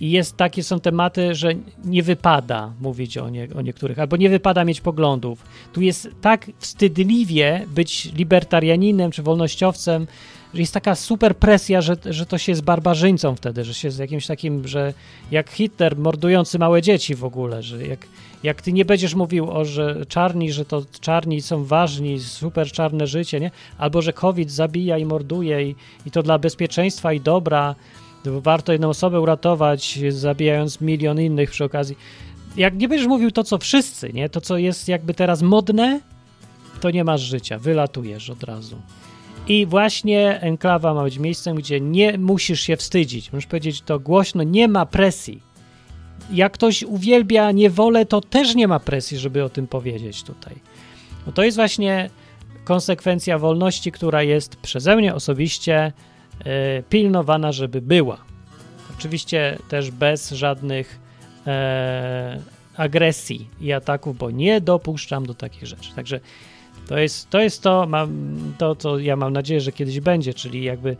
i jest takie są tematy, że nie wypada mówić o, nie, o niektórych, albo nie wypada mieć poglądów. Tu jest tak wstydliwie być libertarianinem czy wolnościowcem, jest taka super presja, że, że to się jest barbarzyńcą wtedy, że się z jakimś takim, że jak Hitler mordujący małe dzieci w ogóle, że jak, jak ty nie będziesz mówił o, że czarni, że to czarni są ważni, super czarne życie, nie? Albo, że COVID zabija i morduje i, i to dla bezpieczeństwa i dobra, warto jedną osobę uratować, zabijając milion innych przy okazji. Jak nie będziesz mówił to, co wszyscy, nie? To, co jest jakby teraz modne, to nie masz życia, wylatujesz od razu. I właśnie enklawa ma być miejscem, gdzie nie musisz się wstydzić. Możesz powiedzieć to głośno, nie ma presji. Jak ktoś uwielbia niewolę, to też nie ma presji, żeby o tym powiedzieć tutaj. No to jest właśnie konsekwencja wolności, która jest przeze mnie osobiście E, pilnowana, żeby była. Oczywiście też bez żadnych e, agresji i ataków, bo nie dopuszczam do takich rzeczy. Także to jest to, jest to, mam, to, co ja mam nadzieję, że kiedyś będzie, czyli jakby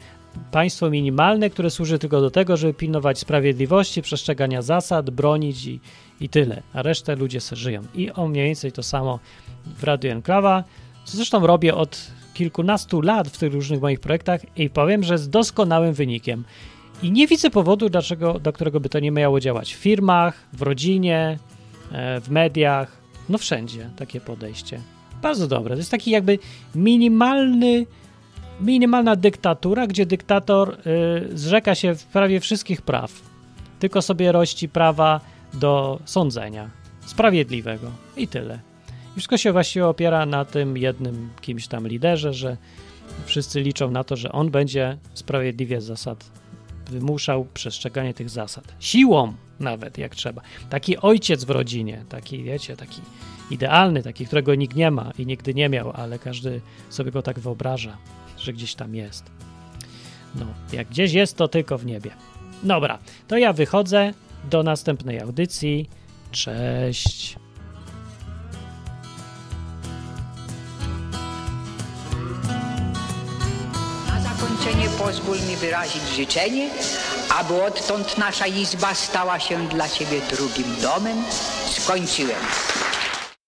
państwo minimalne, które służy tylko do tego, żeby pilnować sprawiedliwości, przestrzegania zasad, bronić i, i tyle. A resztę ludzie sobie żyją. I o mniej więcej to samo w Radio Enklawa, co zresztą robię od kilkunastu lat w tych różnych moich projektach i powiem, że z doskonałym wynikiem. I nie widzę powodu, dlaczego, do którego by to nie miało działać. W firmach, w rodzinie, e, w mediach, no wszędzie takie podejście. Bardzo dobre. To jest taki jakby minimalny, minimalna dyktatura, gdzie dyktator y, zrzeka się prawie wszystkich praw, tylko sobie rości prawa do sądzenia sprawiedliwego i tyle. Wszystko się właściwie opiera na tym jednym kimś tam liderze, że wszyscy liczą na to, że on będzie sprawiedliwie zasad wymuszał przestrzeganie tych zasad. Siłą nawet, jak trzeba. Taki ojciec w rodzinie, taki, wiecie, taki idealny, taki, którego nikt nie ma i nigdy nie miał, ale każdy sobie go tak wyobraża, że gdzieś tam jest. No, jak gdzieś jest, to tylko w niebie. Dobra, to ja wychodzę do następnej audycji. Cześć. nie pozwól mi wyrazić życzenie, aby odtąd nasza izba stała się dla Ciebie drugim domem. Skończyłem.